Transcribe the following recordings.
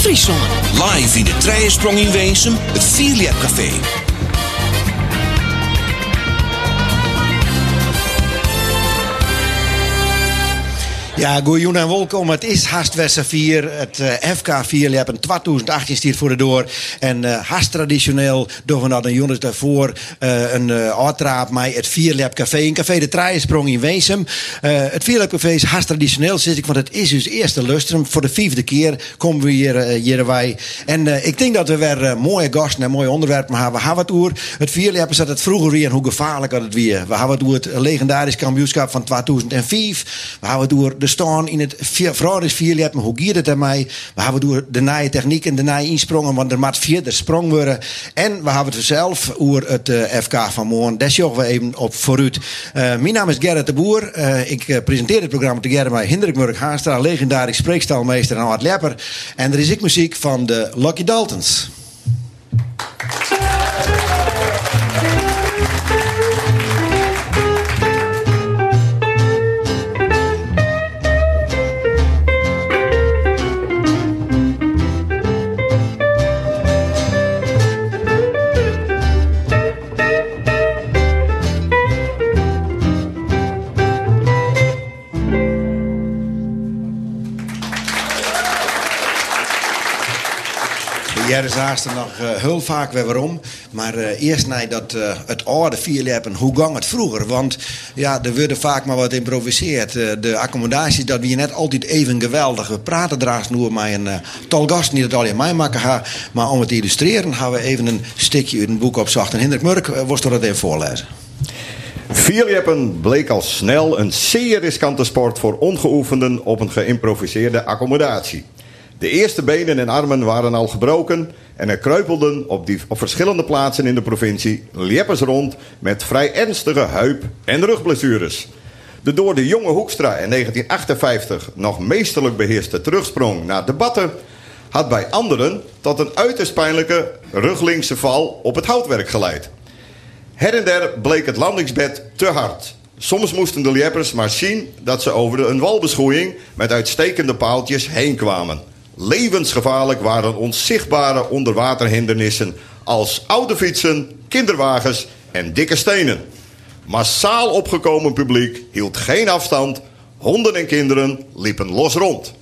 Friesland. Live in de Trijensprong in Weensum, het Vierliep Café. Ja, goeie en welkom. Het is Hastwesse 4. Het uh, FK 4. Je hebt een 2018 stiert voor de door. En uh, haast traditioneel doen we dat een jongens daarvoor een uh, uitraap met het Vierlab Café. Een café de Trijensprong in Weesem. het Vierlab Café is haast traditioneel, zeg ik, want het is dus eerste lustrum. Voor de vijfde keer komen we hier, hier. En ik denk dat we weer mooie gasten en mooie onderwerpen hebben. We hebben het over het Vierlab dat het vroeger weer en hoe gevaarlijk dat het weer. We hebben het over het legendarisch kampioenschap van 2005. We hebben het over de staan in het vrouwens vierlap. Hoe gaat het ermee? We hebben door de nieuwe techniek en de nieuwe insprongen, want er moet vierde sprong worden. En we hebben het zelf over het uh, FK van morgen. Daar we even op vooruit. Uh, mijn naam is Gerrit de Boer. Uh, ik presenteer het programma together met Hendrik Murk Haastra, legendarisch spreekstalmeester en Hart Lepper. En er is ik muziek van de Lucky Daltons. Ja, is haast nog uh, heel vaak weer waarom. Maar uh, eerst naar dat, uh, het oude vierleppen, hoe gang het vroeger? Want ja, er wordt vaak maar wat improviseerd. de accommodaties, dat we net altijd even geweldig. We praten draast nu met een tal gasten die dat alleen mij maken gaan. Maar om het te illustreren, gaan we even een stukje uit een boek opzocht. En Hendrik Murk, was er dat even voorlezen? Vierleppen bleek al snel een zeer riskante sport voor ongeoefenden op een geïmproviseerde accommodatie. De eerste benen en armen waren al gebroken en er kruipelden op, die, op verschillende plaatsen in de provincie lieppers rond met vrij ernstige heup- en rugblessures. De door de jonge Hoekstra in 1958 nog meesterlijk beheerste terugsprong naar debatten had bij anderen tot een uiterst pijnlijke ruglinkse val op het houtwerk geleid. Her en der bleek het landingsbed te hard. Soms moesten de lieppers maar zien dat ze over een walbeschoeiing met uitstekende paaltjes heen kwamen. Levensgevaarlijk waren onzichtbare onderwaterhindernissen als oude fietsen, kinderwagens en dikke stenen. Massaal opgekomen publiek hield geen afstand. Honden en kinderen liepen los rond.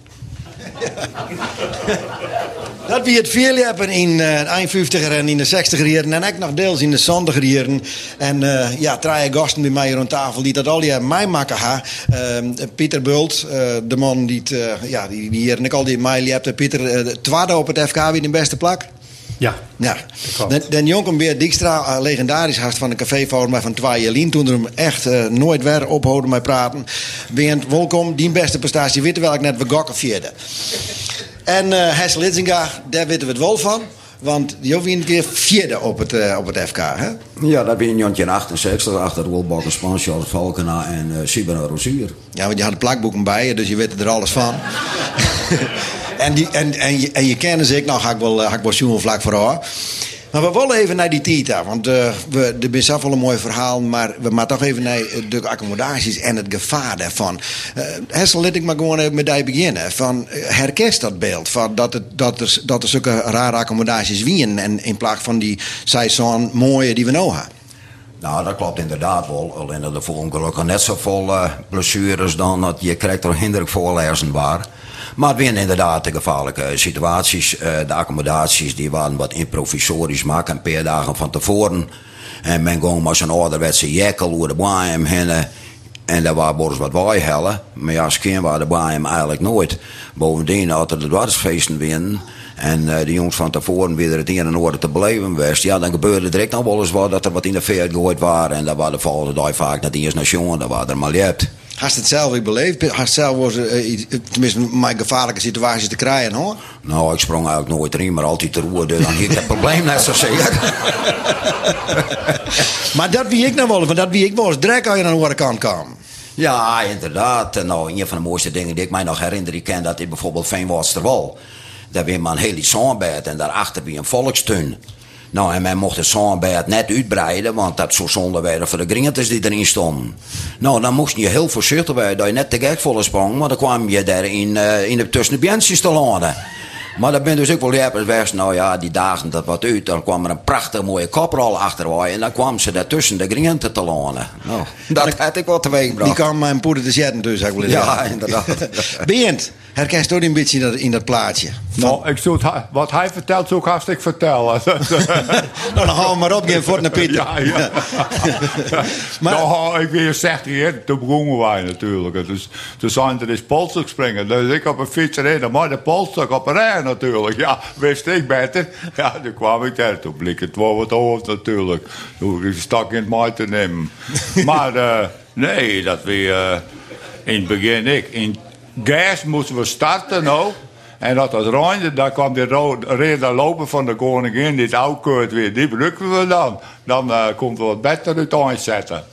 Dat wie het veel hebben in uh, de 50er en in de 60er jaren en ook nog deels in de 70er jaren. En uh, ja, drie gasten bij mij rond tafel die dat al die mij maken ha. Uh, Pieter Bult, de man die, het, ja, die, die hier en ik al die mij hebt. Pieter, uh, tweede op het FK wie de beste plak. Ja. ja. Den, den jongen weer Dijkstra, legendarisch haast van de cafévorm maar van twee Jelien. Toen er hem echt uh, nooit weer ophouden met praten. Bent welkom, die beste prestatie. Weten welk net we gokken vierde. En uh, Hes Litzinga, daar weten we het wel van. Want die een keer vierde op het, uh, op het FK, hè? Ja, dat ben je in 1968 achter Rolbakken, Spans, Charles Valkena en uh, Sibena Rosier. Ja, want je had de plakboeken bij je, dus je weet er alles van. en, die, en, en, je, en je kennen ze ik, nou ga ik wel, ga ik wel vlak voor. Maar we willen even naar die Tita. Want uh, er is wel een mooi verhaal. Maar we moeten toch even naar de accommodaties en het gevaar daarvan. Uh, Hessel, laat ik maar gewoon met die beginnen. Van, herkest dat beeld. Van dat, het, dat, er, dat er zulke rare accommodaties wien. En in plaats van die zo'n mooie die we nou hebben. Nou, dat klopt inderdaad wel. Alleen dat er voor ongelukkig net zo vol blessures dan dat je krijgt er hinderlijk voorlezen waar. Maar het zijn inderdaad de gevaarlijke situaties. de accommodaties die waren wat improvisorisch maken, een paar dagen van tevoren. En men ging maar zo'n ouderwetse jekkel over de boeien heen. En daar waren borders wat wij hellen. Maar ja, kind waren de boeien eigenlijk nooit. Bovendien hadden de dwarsfeesten winnen. En uh, de jongens van tevoren weer het een en ander te was. Ja, dan gebeurde direct nog wel eens wat dat er wat in de veer gegooid waren. En dat waren de volgende dag vaak naar de eerste nation. Dat waren er maar liet. Hast het zelf beleefd? Hast zelf was, uh, tenminste mijn gevaarlijke situaties te krijgen hoor? Nou, ik sprong eigenlijk nooit erin, maar altijd te roer. Dus dan heb ik het probleem net zo zeker. maar dat wie ik nou wel, want dat wie ik was, direct als je naar de andere kant kwam. Ja, inderdaad. En nou, een van de mooiste dingen die ik mij nog herinner, ik ken dat in bijvoorbeeld Veenwaterwal. Daar weer maar een hele zonbed en daarachter weer een volkstuin. Nou, en men mocht het zonbed net uitbreiden, want dat zo zonde werden voor de gringetjes die erin stonden. Nou, dan moest je heel voorzichtig zijn dat je net te gek volle sprong, want dan kwam je daar in, uh, in de tussen de bensjes te landen. Maar dat ben dus ook wel lepers weg. Nou ja, die dagen dat wat uit. Dan kwam er een prachtig mooie koprol achter. En dan kwam ze daartussen de grienten te lonen. Nou, dat had ik wel teweeg Die gebracht. kan mijn poeder te zetten dus, zou Ja, inderdaad. Beent, herken je toch een beetje in dat, in dat plaatje? Nou, ik wat hij vertelt, zou ik hartstikke vertellen. Nou, dan gaan we maar op, geen voort naar Pieter. Ja, ja. Maar- nou, ik weer 60 jaar, toen begonnen wij natuurlijk. Dus toen zijn er eens polstuk springen. Dus ik op een fiets rijden, maar de polstuk op een rij natuurlijk. Ja, wist ik beter. Ja, toen kwam ik daar. Toen blik het wel wat hoofd natuurlijk. Toen stak in het maai te nemen. maar eh, nee, dat we eh, in het begin ik. In gas moesten we starten nou. En dat het reinde, daar kwam die reden lopen van de koningin, dit oudkeurt weer, die gebruiken we dan. Dan eh, komt er wat beter uit aanzetten.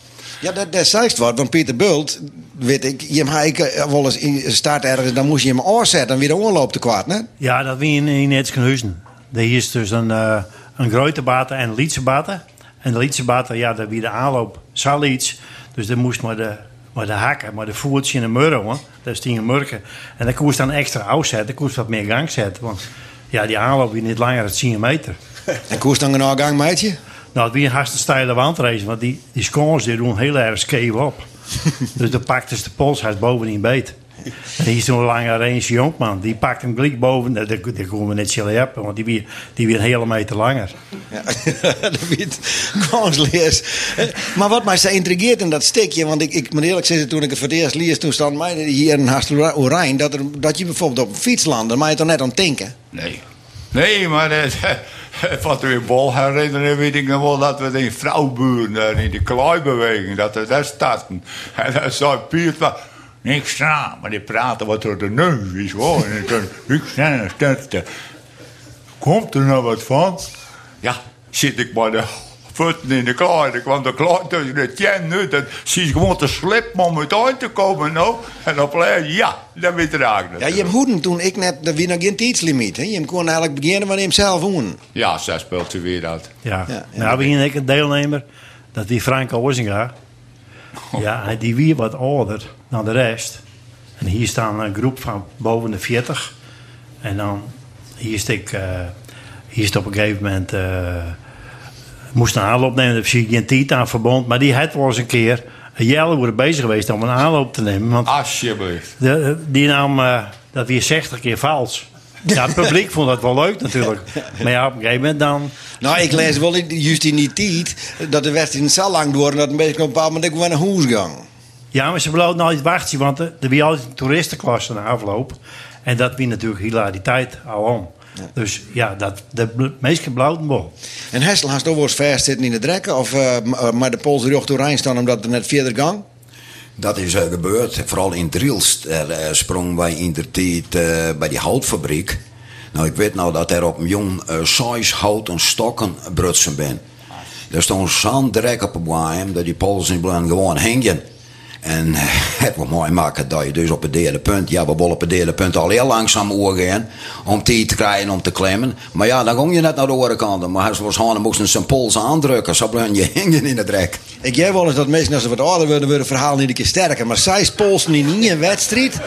Ja, dat, dat zei wat, want Pieter Bult, weet ik, je hem ik wel eens in start ergens, dan moest je hem aanzetten en weer de oorloop te kwaad, hè? Ja, dat wie in, in Etskenhuizen. Er is dus een, uh, een grote baten en een lietse baten. En de lietse baten, ja, dat wie de aanloop zal iets. Dus dan moest maar de, maar de hakken, maar de voertje in de murren, hoor. Dat is die in murken. En dan koest dan extra uitzetten, dan koest wat meer gang zetten. Want ja, die aanloop wie niet langer dan 10 meter. En koers dan een gang, meidje? Nou, het wie een hartstikke steile wandrace, want die, die scores die doen heel erg skeef op. dus dan pakt dus de pols hij bovenin beet. En hier is zo'n lange range jonkman, die pakt hem gelijk boven. Dat, dat, dat komen we net zullen hebben, want die weer, die weer een hele meter langer. Ja, dat weet kansleers. Maar wat mij zo intrigeert in dat stukje, want ik, ik moet eerlijk zeggen, toen ik het voor het eerst lees, toen stond mij hier in Haast Oranje, dat, er, dat je bijvoorbeeld op een fiets landde, maar je toch net aan het denken. Nee. Nee, maar eh, wat we in bol herinneren, weet ik nog wel dat we in vrouwburen in die kleibeweging, dat we daar starten. En dan zei Piet van, niks aan, maar die praten wat door de neus is hoor. En dan niks starten. Komt er nou wat van? Ja, zit ik maar de voeten in de klei. Dan kwam de klei tussen de tien nu. Dan zie je gewoon te slippen om het uit te komen nou. En dan pleit ja, dan weet er eigenlijk. Ja, je hebt hoeden toen ik net, er was nog geen tijdslimiet. Hè? Je kon eigenlijk beginnen wanneer je hem zelf hoen. Ja, zij speelt ze weer uit. Ja, Ja, ja. nou, wie ik een deelnemer, dat die Frank Ozinga. Ja, die weer wat ouder dan de rest. En hier staan een groep van boven de 40. En dan, hier is ik, eh, hier is het op een gegeven moment, eh, moest een aanloop nemen. Daar zie geen tijd aan verbond. Maar die had wel eens een keer een jaar worden bezig geweest om een aanloop te nemen. Want Alsjeblieft. de, die nam eh, dat weer 60 keer vals. Ja, het publiek vond dat wel leuk natuurlijk. Maar ja, op een gegeven moment dan... Nou, ik lees wel in- juist in die tijd dat de wedstrijd zo lang door en dat een beetje op een bepaald moment ook wel een hoesgang. Ja, maar ze beloofden nooit wachten, want er er was altijd een toeristenklasse na afloop. En dat wie natuurlijk hilariteit al om. Dus ja, dat, de bl- meesten beloofden wel. En Hessel had toch wel eens vast zitten in de drekken of eh, eh, maar de Poolse rug doorheen staan omdat er net verder gang? Dat is eh, gebeurd, vooral in Drielst. Er eh, sprong wij in de tijd eh, bij die houtfabriek. Nou, ik weet nou dat er op een jong uh, size houten stokken brutsen ben. Er stond zo'n drek op boem dat die blijven gewoon hangen. En eh, het was mooi maken dat je dus op het derde punt, ja, we willen op het derde punt al heel langzaam overgaan om tijd te krijgen om te klemmen. Maar ja, dan ging je net naar de andere kant. Maar hij was gewoon, moesten zijn pols aandrukken, zo bleven je hangen in de drek. Ik jij wel eens dat mensen als ze wat ouder worden, worden verhaal niet een keer sterker. Maar zij Poolsen in een wedstrijd.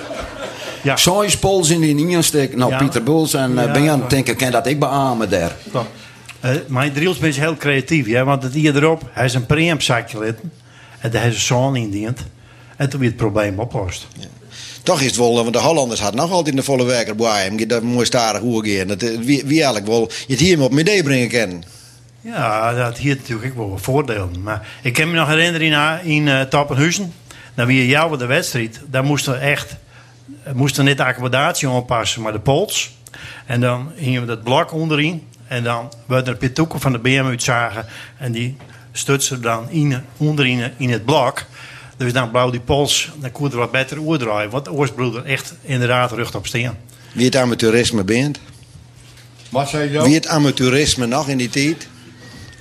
Ja, Zo'n pols in die insteek. Nou, Ja. Pieter Buls en eh Ja, Benjan maar- denken, kan dat ik beamen daar. klopt. Eh, mijn Driels is heel creatief, ja, want het hier erop, hij is een preempzakje litten. En daar heeft een zoon in dient. En toen werd het probleem opgelost. Toch is het wel, want de Hollanders hadden nog altijd in de volle werker bij. Dat mooi starig hoe gaan. Dat, eh, wie, wie eigenlijk wel je het hier op mijn idee brengen kan. Ja, dat hier natuurlijk ook wel wat voordelen. Maar ik kan me nog herinneren in, in uh, Tappenhuizen. Dan weer jou de wedstrijd. Daar moesten we echt moesten niet de accommodatie aanpassen, maar de pols. En dan gingen we dat blok onderin. En dan werden er pitoeken van de BMW zagen. En die stutsen dan in, onderin in het blok. Dus dan blauw die pols, dan kon er wat beter oerdraaien. Want de oorsbroeder echt inderdaad rug op steen. Wie het amateurisme bent. Wat zei je? Wie het amateurisme nog in die tijd?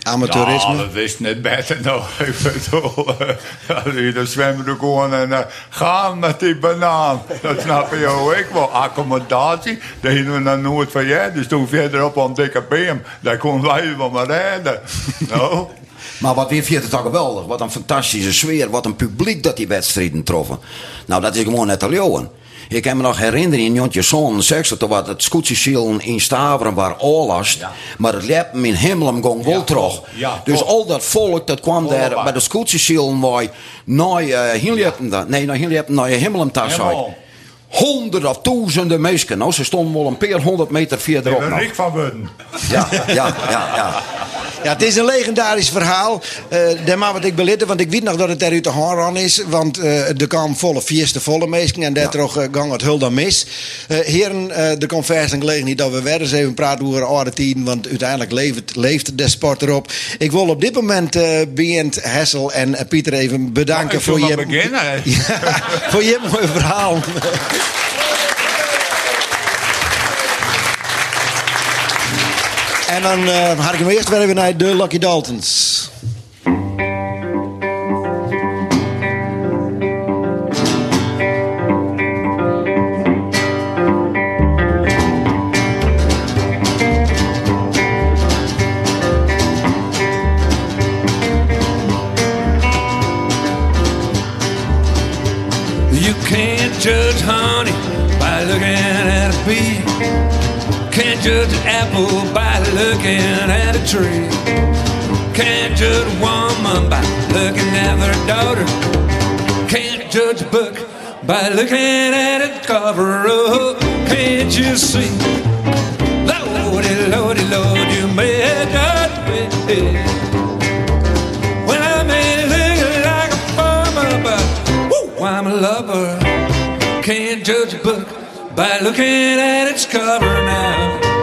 Amateurisme. Ja, dat wist net beter nou. Ik bedoel, dan zwemmen er gewoon en eh, gaan met die banaan. Dat snap je ook ik wel. Accommodatie, daar hebben we nog nooit van jij. Dus toen verderop aan dikke beam, daar konden wij wel maar rijden. Nou, Maar wat weer het toch geweldig. Wat een fantastische sfeer. Wat een publiek dat die wedstrijden troffen. Nou, dat is gewoon net al leeuwen. Ik kan me nog herinneren in Jontje Zon, zegt toen wat het scootjeszielen in Staveren waar oorlast. Maar het liep in Hemmelum ging wel terug. ja, dus klopt. al dat volk dat kwam daar bij de scootjeszielen waar naar uh, Hinlepen, nee, naar Hinlepen, naar uit. Helemaal. Honderden of duizenden mensen. Nou, ze stonden wel een paar honderd meter verderop. Ik ben nog. Rick van Budden. Ja, ja, ja, ja. Ja, het is een legendarisch verhaal. Eh daar mag wat ik belitten, want ik weet nog dat het er uit de is. Want eh er kwam volle vierste volle meesken en daar toch eh, gang het hul dan mis. Eh heren, eh er komt vers gelegen niet dat we weer eens even praten over oude tijden. Want uiteindelijk leeft, leeft de sport erop. Ik wil op dit moment eh Bient, Hessel en Pieter even bedanken Ik voor wil je, maar beginnen. Ja, voor je mooie verhaal. En dan ga ik hem eerst weer even naar de Lucky Daltons. Bee. Can't judge an apple by looking at a tree. Can't judge a woman by looking at her daughter. Can't judge a book by looking at its cover. Oh, can't you see? Lordy, lordy, lord, you may judge me. When I may look like a farmer, but woo, I'm a lover. Can't judge a book by looking at its cover now.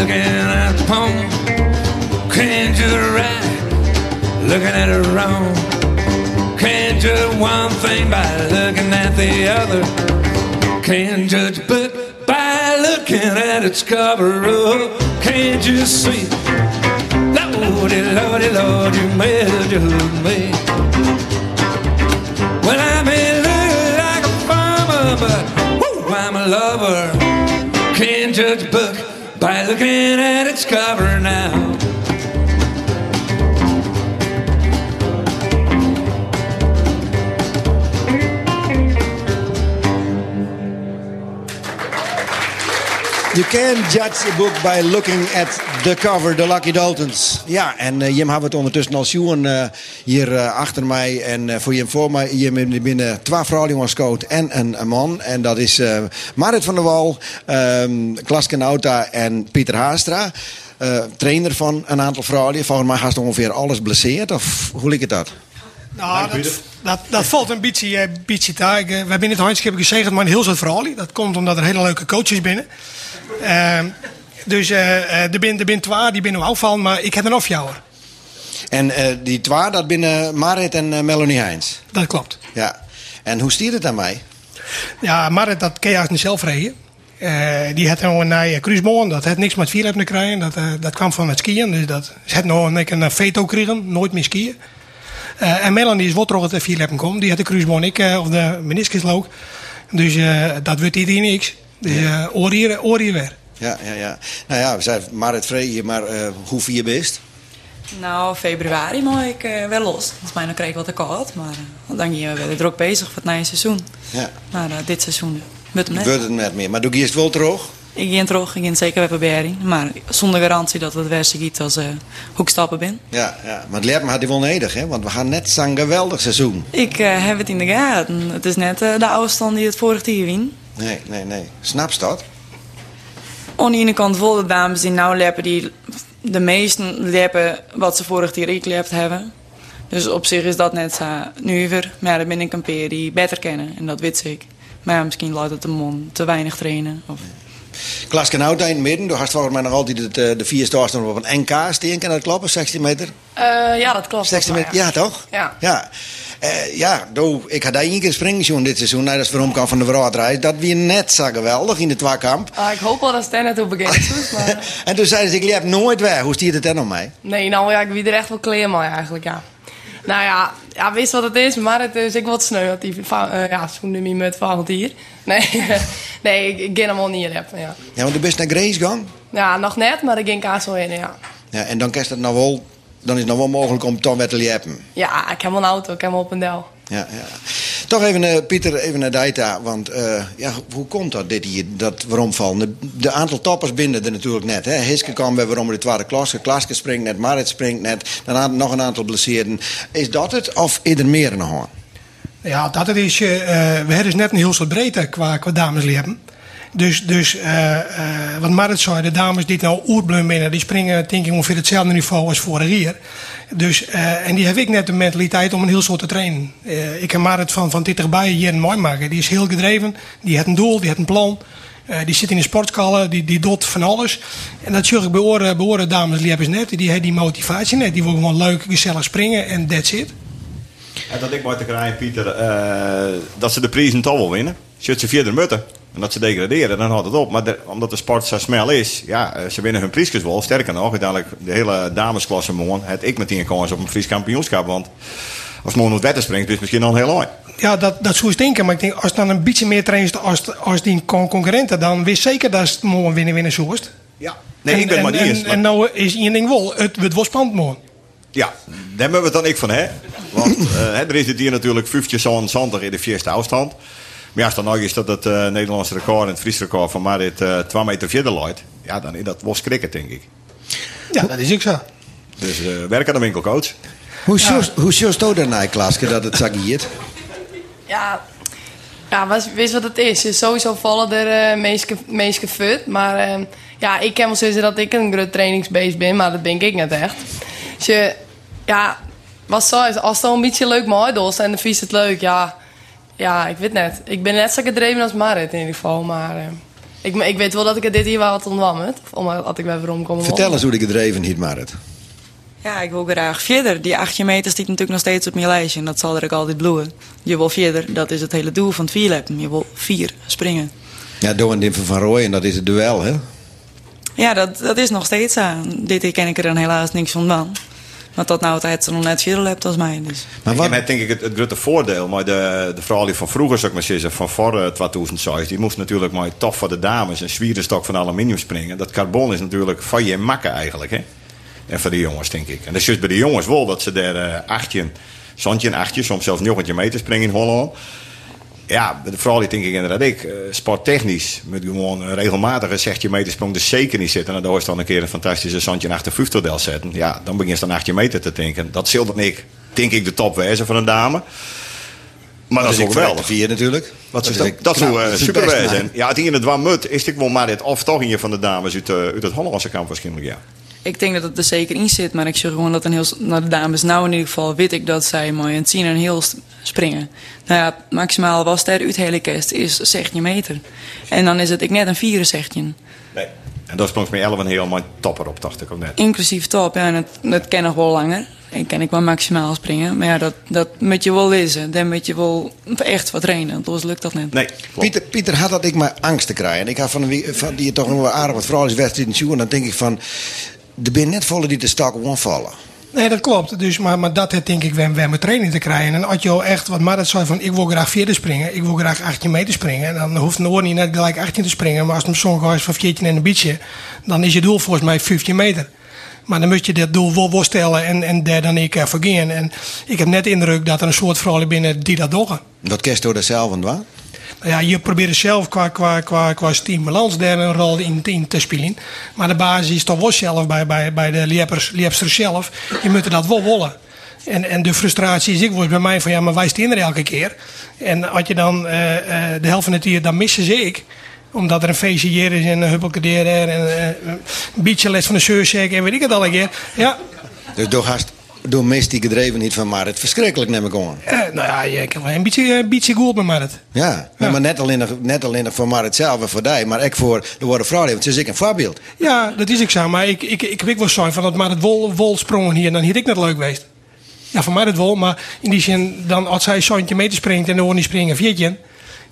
Looking at the poem. Can't judge a right looking at it wrong. Can't judge one thing by looking at the other. Can't judge a book by looking at its cover. Oh, can't you see? Lordy, lordy, lord, you judge me. Well, I may look like a farmer, but woo, I'm a lover. Can't judge a book by looking at its cover now. You can judge a book by looking at the cover, de Lucky Daltons. Ja, en uh, Jim hebben het ondertussen al zien uh, hier uh, achter mij. En uh, voor Jim voor mij, Jim in binnen twee vrouwenjongenscoach en een, een, man. En dat is uh, Marit van der Wal, um, Klaske Nauta en Pieter Haastra. Uh, trainer van een aantal vrouwen. Volgens mij gaat ongeveer alles blesseerd. Of hoe ligt het dat? Nou, dat, dat, dat valt een beetje, uh, beetje taak. Uh, we hebben in het handschip gezegd, maar een heel soort verhaal. Dat komt omdat er hele leuke coaches binnen. Dus er zijn er bin twee die binnen afvallen, maar ik heb een afjouwer. En uh, die twee, dat binnen Marit en Melanie Heijns? Dat klopt. Ja. En hoe stiert het aan mij? Ja, Marit, dat kan je niet zelf rijden. Uh, die had nog een uh, cruiseboon, dat had niks met vier te krijgen. Dat, uh, dat kwam van het skiën, dus dat, ze had nog een, een veto gekregen, nooit meer skiën. Uh, en Melanie is wat terug het vier leppen komen. Die had de cruiseboon ik, of de meniscusloop. Dus dat wordt hier niks. Dus uh, oor hier, oor hier weer. Ja, ja, ja. Nou ja, we zijn Marit Vree, maar uh, hoe vier best? Nou, februari mag ik uh, wel los. Volgens mij nog kreeg ik wat te koud, maar uh, dan ging je weer druk bezig voor het nieuwe seizoen. Ja. Maar dit seizoen wordt het net. Wordt het net meer. Maar doe je het wel terug? Ik ging terug, ik ging zeker weer proberen. Maar zonder garantie dat het werse giet als uh, hoe ik stappen ben. Ja, ja. maar het leert me had hij wel nodig, hè? Want we gaan net zo'n geweldig seizoen. Ik uh, heb het in de gaten. Het is net uh, de afstand die het vorig jaar win. Nee, nee, nee. Snap je dat? Aan de ene kant wel de dames die nou leppen, die de meesten leppen wat ze vorig jaar ik lept hebben. Dus op zich is dat net zo nu weer. Maar dan ben ik een peer die beter kennen en dat weet ik. Maar misschien laat het de mond te weinig trainen. Of... Klaas in het midden. Du hast volgens mij nog altijd het, eh, de vier stars op een NK steen. Kan dat kloppen? 16 meter? Eh, ja, dat klopt. 16 meter? Ja, toch? Ja. Ja. Eh, ja, ik had daar één keer springen dit seizoen. Nou, dat is waarom kan van de Verraadreis. Dat weer net zo geweldig in de tweekamp. Ah, ik hoop wel dat het er net op begint. Maar... En toen zeiden ze, ik liep nooit weg. Hoe stiert het dan om mij? Nee, nou ja, ik wie er echt wel kleer mee eigenlijk, ja. Nou ja, ja, wist wat het is, maar het is ik wat sneu dat die eh, ja, nummer met van hier. Nee, nee, ik, ik hem wel niet hebben, ja. Ja, want du bent naar Grace gegaan. Ja, nog net, maar ik ging kaas wel in, ja. Ja, en dan kan het nou wel... Dan is het nog wel mogelijk om toch weer te liepen. Ja, ik heb wel een auto, ik heb wel op een del. Ja, ja. Toch even, eh, Pieter, even naar Daita. Want eh, ja, hoe komt dat, dit hier, dat waarom? De, aantal toppers binden er natuurlijk net. Hè? Hiske kwam weer waarom de tweede klasse. Klaske springt net, Marit springt net. Dan nog een aantal blesseerden. Is dat het of is er meer nog? Ja, dat het is. eh, we hebben dus net een heel soort breedte qua, qua damesleven. Dus, dus eh, eh, wat Marit zei, de dames die nou oerblum binnen, die springen denk ik ongeveer hetzelfde niveau als vorig jaar. Dus, eh, en die heb ik net de mentaliteit om een heel soort te trainen. Ik heb Marit van, van dit hier een mooi maken. Die is heel gedreven, die heeft een doel, die heeft een plan. Die zit in de sportschalle, die, die doet van alles. En dat zorg ik bij oren, dames liefjes net. Die hebben die motivatie net. Die willen gewoon leuk, gezellig springen en that's it. En dat ik mooi te krijgen, Pieter, dat ze de prijzen toch wel winnen. Zit ze vierde mutten. En dat ze degraderen, dan houdt het op. Maar de- omdat de sport zo snel is, ja, eh, ze winnen hun prijsjes wel. Sterker nog, uiteindelijk de hele damesklasse morgen. Het ik meteen kans op een Fries kampioenschap. Want als morgen het wetten springt, is het misschien al heel lang. Ja, dat, dat zou je denken. Maar ik denk, als het dan een beetje meer trainst als, als die con- concurrenten, dan wist zeker dat het morgen winnen winnen zoest. Ja. Nee, ik ben maar niet en, eens. en, en nou is één ding wel, het, wordt spannend morgen. Ja, daar hebben we het dan ik van, hè? Want hè, er is het hier natuurlijk 50 zo'n zandig in de vierste afstand. Maar als dan nog is dat het eh, Nederlandse record en het Fries record van Marit eh 2 meter verder loopt, ja, dan is dat wel schrikken, denk ik. Ja, dat is ook zo. Dus eh werk aan de winkelcoach. Hoe ja. hoe zoest u daarna, Klaaske, dat het zagiert? Ja, ja was, wist wat het is. Sowieso vallen er uh, meeske, meeske fut. Maar eh, ja, ik kan wel zeggen dat ik een groot trainingsbeest ben, maar dat ben ik net echt. Dus je, ja, wat zo is, als het al een beetje leuk mooi en de vies het leuk, ja, ja, ik weet net. Ik ben net zo gedreven als Marit in ieder geval, maar eh, ik, ik weet wel dat ik het dit hier wel had ontwammen. Omdat ik weer rondkom. Vertel eens hoe ik gedreven hiet, Marit. Ja, ik wil graag verder. Die 8 meter stiet natuurlijk nog steeds op mijn lijstje. En dat zal er ook altijd bloeien. Je wil verder. Dat is het hele doel van het vierleppen. Je wil vier springen. Ja, door een Dimfer van Rooij en dat is het duel, hè? Ja, dat, dat is nog steeds zo. Dit keer ken ik er dan helaas niks van dan. Want dat nou altijd nog net verder hebt als mij. Dus. Maar wat... En denk ik het, het grote voordeel. Maar de, de vrouw die van vroeger, zou ik maar zeggen, van voor uh, 2006, die moest natuurlijk maar toch voor de dames een zwierenstok van aluminium springen. Dat carbon is natuurlijk van je makken eigenlijk, hè? En voor de jongens, denk ik. En dat is juist bij de jongens wel dat ze daar uh, 18, zandje en achtje, soms zelfs nog een meter springen in Holland. Ja, de die denk ik inderdaad ik. Uh, sporttechnisch, met gewoon een regelmatige 16 meter sprong er zeker niet zitten. En dan is dan een keer een fantastische zandje en 58 del zetten. Ja, dan begin je dan 18 meter te denken. Dat zult ik, denk ik, de top wijzen van een dame. Maar dat, dat is ook geweldig. vier natuurlijk. Wat is dat? Dat zou uh, super wijzen. Ja, het in het mut is ik wel maar dit of toch een van de dames uit, uh, uit het Hollandse kamp waarschijnlijk, ja ik denk dat het er zeker in zit, maar ik zeg gewoon dat een heel, naar de dames nou in ieder geval weet ik dat zij mooi en zien en heel springen. Nou ja, maximaal was er uit hele kist is 16 meter. En dan is het ik net een 64. Nee. En dat sprong met 11 een heel mooi topper op, dacht ik ook net. Inclusief top, ja, en het, dat ken nog wel langer. Ik ken ik wel maximaal springen. Maar ja, dat, dat moet je wel lezen. Dan moet je wel echt wat trainen. Anders lukt dat niet. Nee, Pieter, Pieter had dat ik maar angst te krijgen. Ik had van, een, van die toch nog wel aardig wat vooral is wedstrijd in En dan denk ik van... Er zijn net vallen die de stak vallen. Nee, dat klopt. Dus, maar, maar dat heeft denk ik wel met training te krijgen. En als je echt, wat Marit zei, van ik wil graag 4 springen, ik wil graag 18 meter springen. En dan hoeft Noor niet net gelijk 18 te springen. Maar als het zo'n is van 14 en een beetje, dan is je doel volgens mij 15 meter. Maar dan moet je dat doel wel stellen en, en daar dan ik voor gaan. En ik heb net de indruk dat er een soort vrouwen binnen die dat doen. Dat kerst door zelf en waar? Nou ja, je probeert zelf qua, qua, qua, qua stimulans daar een rol in, te spelen. Maar de basis is toch wel zelf bij, bij, bij de liepsters zelf. Je moet dat wel willen. En, en de frustratie is ik was bij mij van ja, maar wij staan elke keer. En als je dan uh, uh, de helft van het uur, dan missen ze ik omdat er een feestje hier is en een huppelkedeer en uh, een beetje les van de zeurshake en weet ik het al een keer. Ja. Dus door door mistie gedrevenheid van Marit verschrikkelijk, neem ik aan. Eh, nou ja, je kan wel een beetje, een beetje goed met Marit. Ja, maar net alleen, nog- net alleen nog voor Marit zelf en voor die, maar ook voor de worden vrouw. Want ze is ik een voorbeeld. Ja, dat is ik zo. Maar ik, ik, ik weet wel zo van dat Marit wol, wol sprongen hier, dan had ik net leuk geweest. Ja, voor mij dat wel, maar in die zin, dan als zij zo'n meter springt en de oor niet springen, viertje.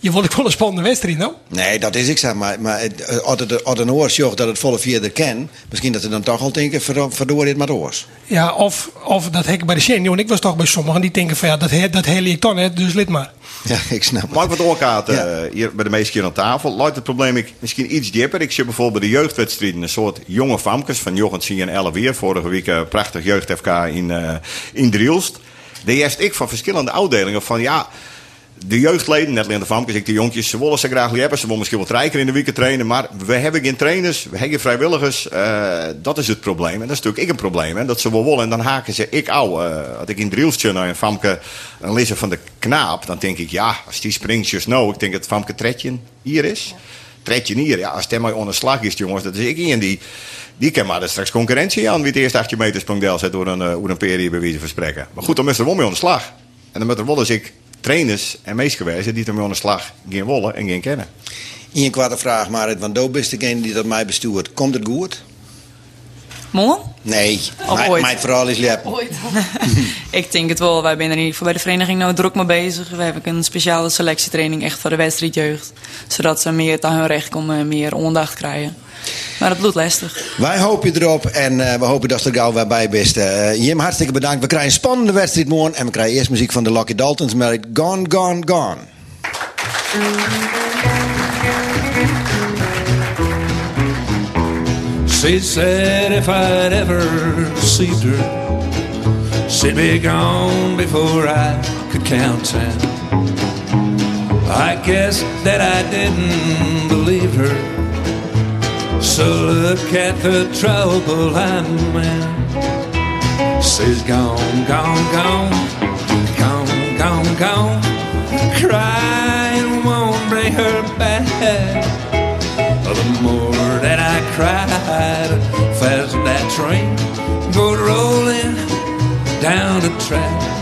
Je wil ik wel een spannende wedstrijd, nou? Nee, dat is ik zeg maar. Maar het- eh, als een oor zorgt dat het volle vierder ken, misschien dat ze dan toch al denken, ver- verdoor dit maar oors. Ja, of, of dat hek bij de Sjen. Want ik was toch bij sommigen die denken van ja, dat, he- dat hele ik dan net, dus lid maar. Ja, ik snap het. Mag ik wat oorkaarten Ja. eh, hier bij de meeste keer aan tafel? Luidt het probleem ik misschien iets dieper. Ik zie bijvoorbeeld bij de jeugdwedstrijden een soort jonge famkes van Jochens zie en 11 weer. Vorige week eh, prachtig jeugd-FK in, eh in Drielst. Daar heeft ik van verschillende afdelingen van ja... De jeugdleden, net alleen de famkes, ik de jonkjes, ze willen ze graag hebben. Ze willen misschien wat rijker in de week trainen. Maar we hebben geen trainers, we hebben geen vrijwilligers. eh, dat is het probleem. En dat is natuurlijk ik een probleem. Hè, dat ze wel willen en dan haken ze ik au. Eh, als ik in Drielstje naar een famke een lezer van de knaap, dan denk ik ja, als die springt just nou, ik denk dat famke Tredje hier is. Tredje hier, ja, als het maar onder slag is, jongens, dat is ik in die. Die kan maar straks concurrentie aan wie het eerste 18 meter sprongdel zet door een, door een periode bij wijze van spreken. Maar goed, dan moet er wel mee aan de slag. En dan moet er wel eens ik trainers en meestgewijzen die ermee aan de slag geen wollen en geen kennen. Eén kwarte vraag, Marit, want Doop is degene die dat mij bestuurt. Komt het goed? Morgen? Nee, mijn, ooit? mijn verhaal is lep. Ooit. ik denk het wel. Wij zijn er in ieder geval bij de vereniging nou druk mee bezig. We hebben een speciale selectietraining echt voor de wedstrijdjeugd. Zodat ze meer aan hun recht komen, meer aandacht krijgen. Maar het bloedt lastig. Wij hopen erop en eh, we hopen dat je er gauw weer bij bent. Eh, Jim, hartstikke bedankt. We krijgen een spannende wedstrijd morgen. En we krijgen eerst muziek van de Lucky Daltons met Gone, Gone, Gone. She said if I'd ever deceived her, she'd be gone before I could count ten. I guess that I didn't believe her. So look at the trouble I'm in. She's gone, gone, gone, gone, gone, gone. Crying won't bring her back. The more that I cried, faster that train go rolling down the track.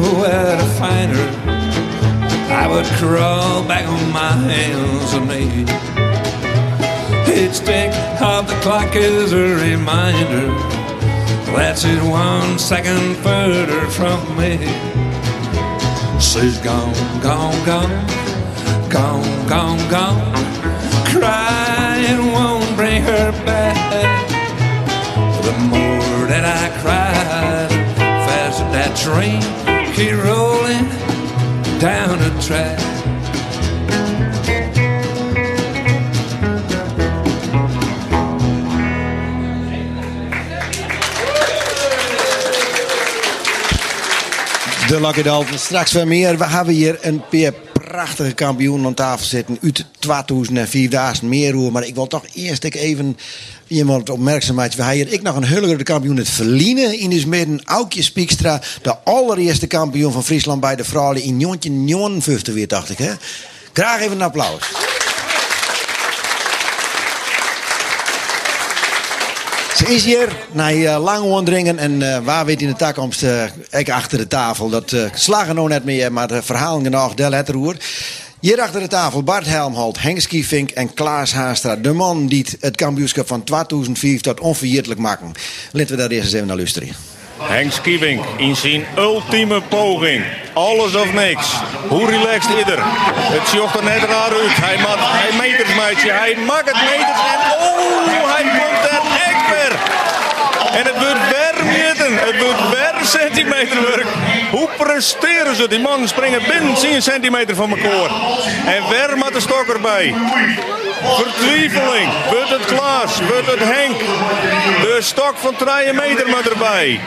Where to find her. I would crawl back on my hands and knees. Each tick of the clock is a reminder that she's one second further from me. She's gone, gone, gone, gone, gone, gone. Crying won't bring her back. The more that I cry, faster that train keep rolling down the track. De Lucky Daltons. Straks weer meer. We hebben hier een paar prachtige kampioenen aan tafel zitten. Uit 2004 meer hoor. Maar ik wil toch eerst even iemand opmerkzaamheid. Hebben hier ik nog een hullige kampioen het Verliezen. In dus midden Aukje Spiekstra. De allereerste kampioen van Friesland bij de vrouwen in Jontje 59 weer dacht ik hè. Graag even een applaus. Is hier na uh, lang ondringen en uh, waar weet in de toekomst uh, ik achter de tafel. Dat slagen nog net meer, maar de verhalen genoeg del het roer. Hier achter de tafel Bart Helmholt, Henk Skiefink en Klaas Haastra. De man die het kampioenschap van 2005 tot onverjetelijk maken. Laten we daar eerst eens even naar luisteren. Henk in zijn ultieme poging. Alles of niks. Hoe relaxed is er? Het zocht er net raar uit. Hij maakt hij meters, meidje. Hij maakt het meters en oh, hij komt er. En het wordt weer meten. Het wordt weer centimeterwerk. Hoe presteren ze? Die mannen springen binnen 10 centimeter van elkaar. En weer met de stok erbij. Vertwijfeling. Wordt het Klaas? Wordt het Henk? De stok van 3 meter met erbij.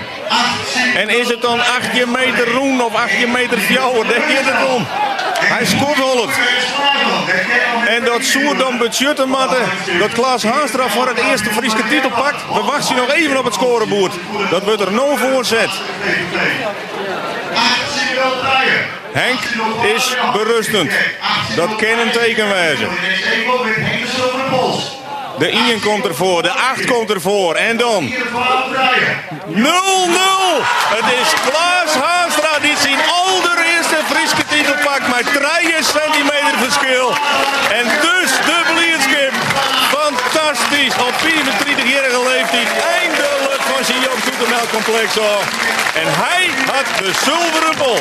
En is het dan 18 meter roen of 18 meter fjouwer? Daar gaat het om. Hij scoort. En dat Soer dan budgetten matten. Dat Klaas Haanstra voor het eerste Friese titel pakt. We wachten nog even op het scorebord. Dat wordt er no voorzet. Henk is berustend. Dat kan een. De 1 komt ervoor, de 8 komt ervoor. En dan 0-0. Het is Klaas Haastra die zijn allereerste met 3 centimeter verschil. En dus de blijdschap. Fantastisch. Op 34-jarige leeftijd eindelijk van zijn Joop af. En hij had de zilveren bol.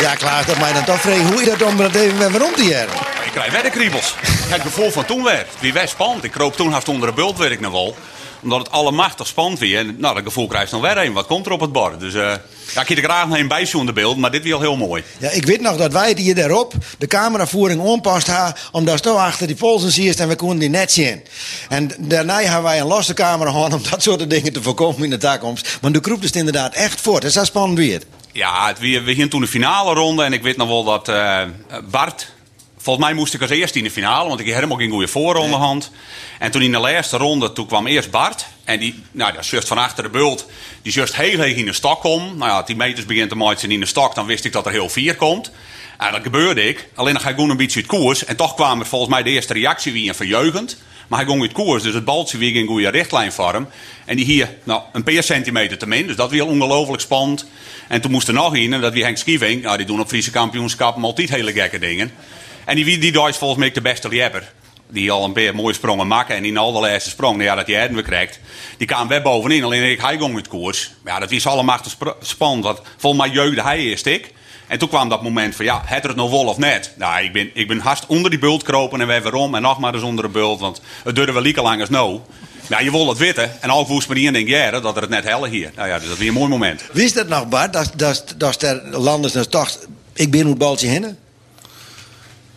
Ja, Klaas, dat mij dan toch vragen hoe je dat om dat even weer rond te jaren. Ik krijg weer de kriebels. Het gevoel van toen weer. Wie werd spannend. Ik kroop toen haast onder de bult, weet ik nog wel. Omdat het allemachtig spannend weer. En nou, dat gevoel krijg je nog weer een. Wat komt er op het bord? Dus eh ja, ik er graag naar een bijzoen de beeld. Maar dit al heel mooi. Ja, ik weet nog dat wij hier daarop de cameravoering onpast hadden, omdat zo achter die polsen zie en we konden die net zien. En daarna hebben wij een losse camera gehad om dat soort dingen te voorkomen in de toekomst. Maar de kroep is het inderdaad echt voort. Het is zo spannend weer. Ja, het, we, we gingen toen de finale ronde. En ik weet nog wel dat eh, Bart... Volgens mij moest ik als eerste in de finale, want ik had helemaal geen goede voorronde hand. En toen in de laatste ronde, toen kwam eerst Bart. En die, nou, dat zus van achter de bult, die zus heel heeg in de stok komt. Nou ja, die meters begint te maken in de stok, dan wist ik dat er heel vier komt. En dat gebeurde ik. Alleen dan ga ik gewoon een beetje uit koers. En toch kwam er volgens mij de eerste reactie wie een verjeugend. Maar hij ging uit koers, dus het baltje weer in goede richtlijnvorm. En die hier, nou, een paar centimeter te min. Dus dat weer ongelooflijk spannend. En toen moest er nog in, en dat wie Henk Skieving. Nou, die doen op Friese kampioenschappen altijd hele gekke dingen. En die, die is volgens mij de beste lieper. Die al een paar mooie sprongen maken. En in al de laatste sprong, nou ja, dat hij we krijgt. Die kwam weer bovenin. Alleen ik, hij ging uit koers. Ja, dat is allemaal spannend. Want volgens mij jeugde hij eerst ik. En toen kwam dat moment van, ja, het er het nog wel of net? Nou, ik ben, ik ben hast onder die bult kropen en weer weer om. En nog maar eens onder de bult, want het duurde wel lieke lang als nou. Ja, je wil het weten. En al woest me niet en denk, ja, dat er het net helle hier. Nou ja, dus dat is weer een mooi moment. Wist dat nog, Bart? Dat, dat, dat er landers dan toch, ik ben hoe baltje hinnen?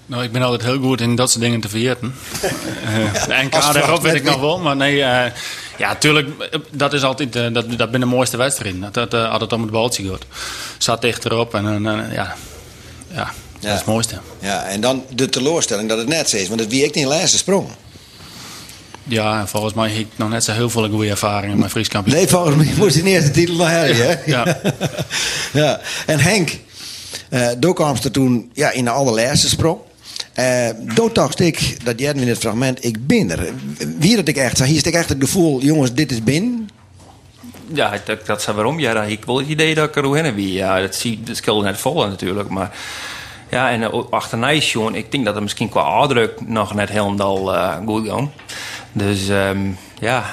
Nou, ik ben altijd heel goed in dat soort dingen te vergeten. Eh, de het daarop weet ik nog wel, maar nee, eh, ja, tuurlijk, eh, dat is altijd, dat, dat ben de mooiste wedstrijden. Dat, dat eh, altijd om het baltje gaat. Zat dichterop en ja, ja, dat is het mooiste. Ja, en dan de teleurstelling dat het net is, want het wie ik niet in de laatste sprong. Ja, en volgens mij heb ik nog net zo heel veel goede ervaringen met Fries kampioen. Nee, volgens mij moest die eerste titel nog hebben? Ja. ja. En Henk, eh daar kwam ze toen ja, in de allerlaatste sprong. Eh toen dacht ik, dat jij in het fragment, ik ben er. Wie dat ik echt hier is ik echt het gevoel, jongens, dit is binnen. Ja, dat, is waarom. Ja, ik wel het idee dat ik er heen wie. Ja, dat zie dat skill net vallen natuurlijk. Maar ja, en uh, achterna Sean, ik denk dat het misschien qua aardruk nog net helemaal uh, goed gaat. Dus ehm, ja,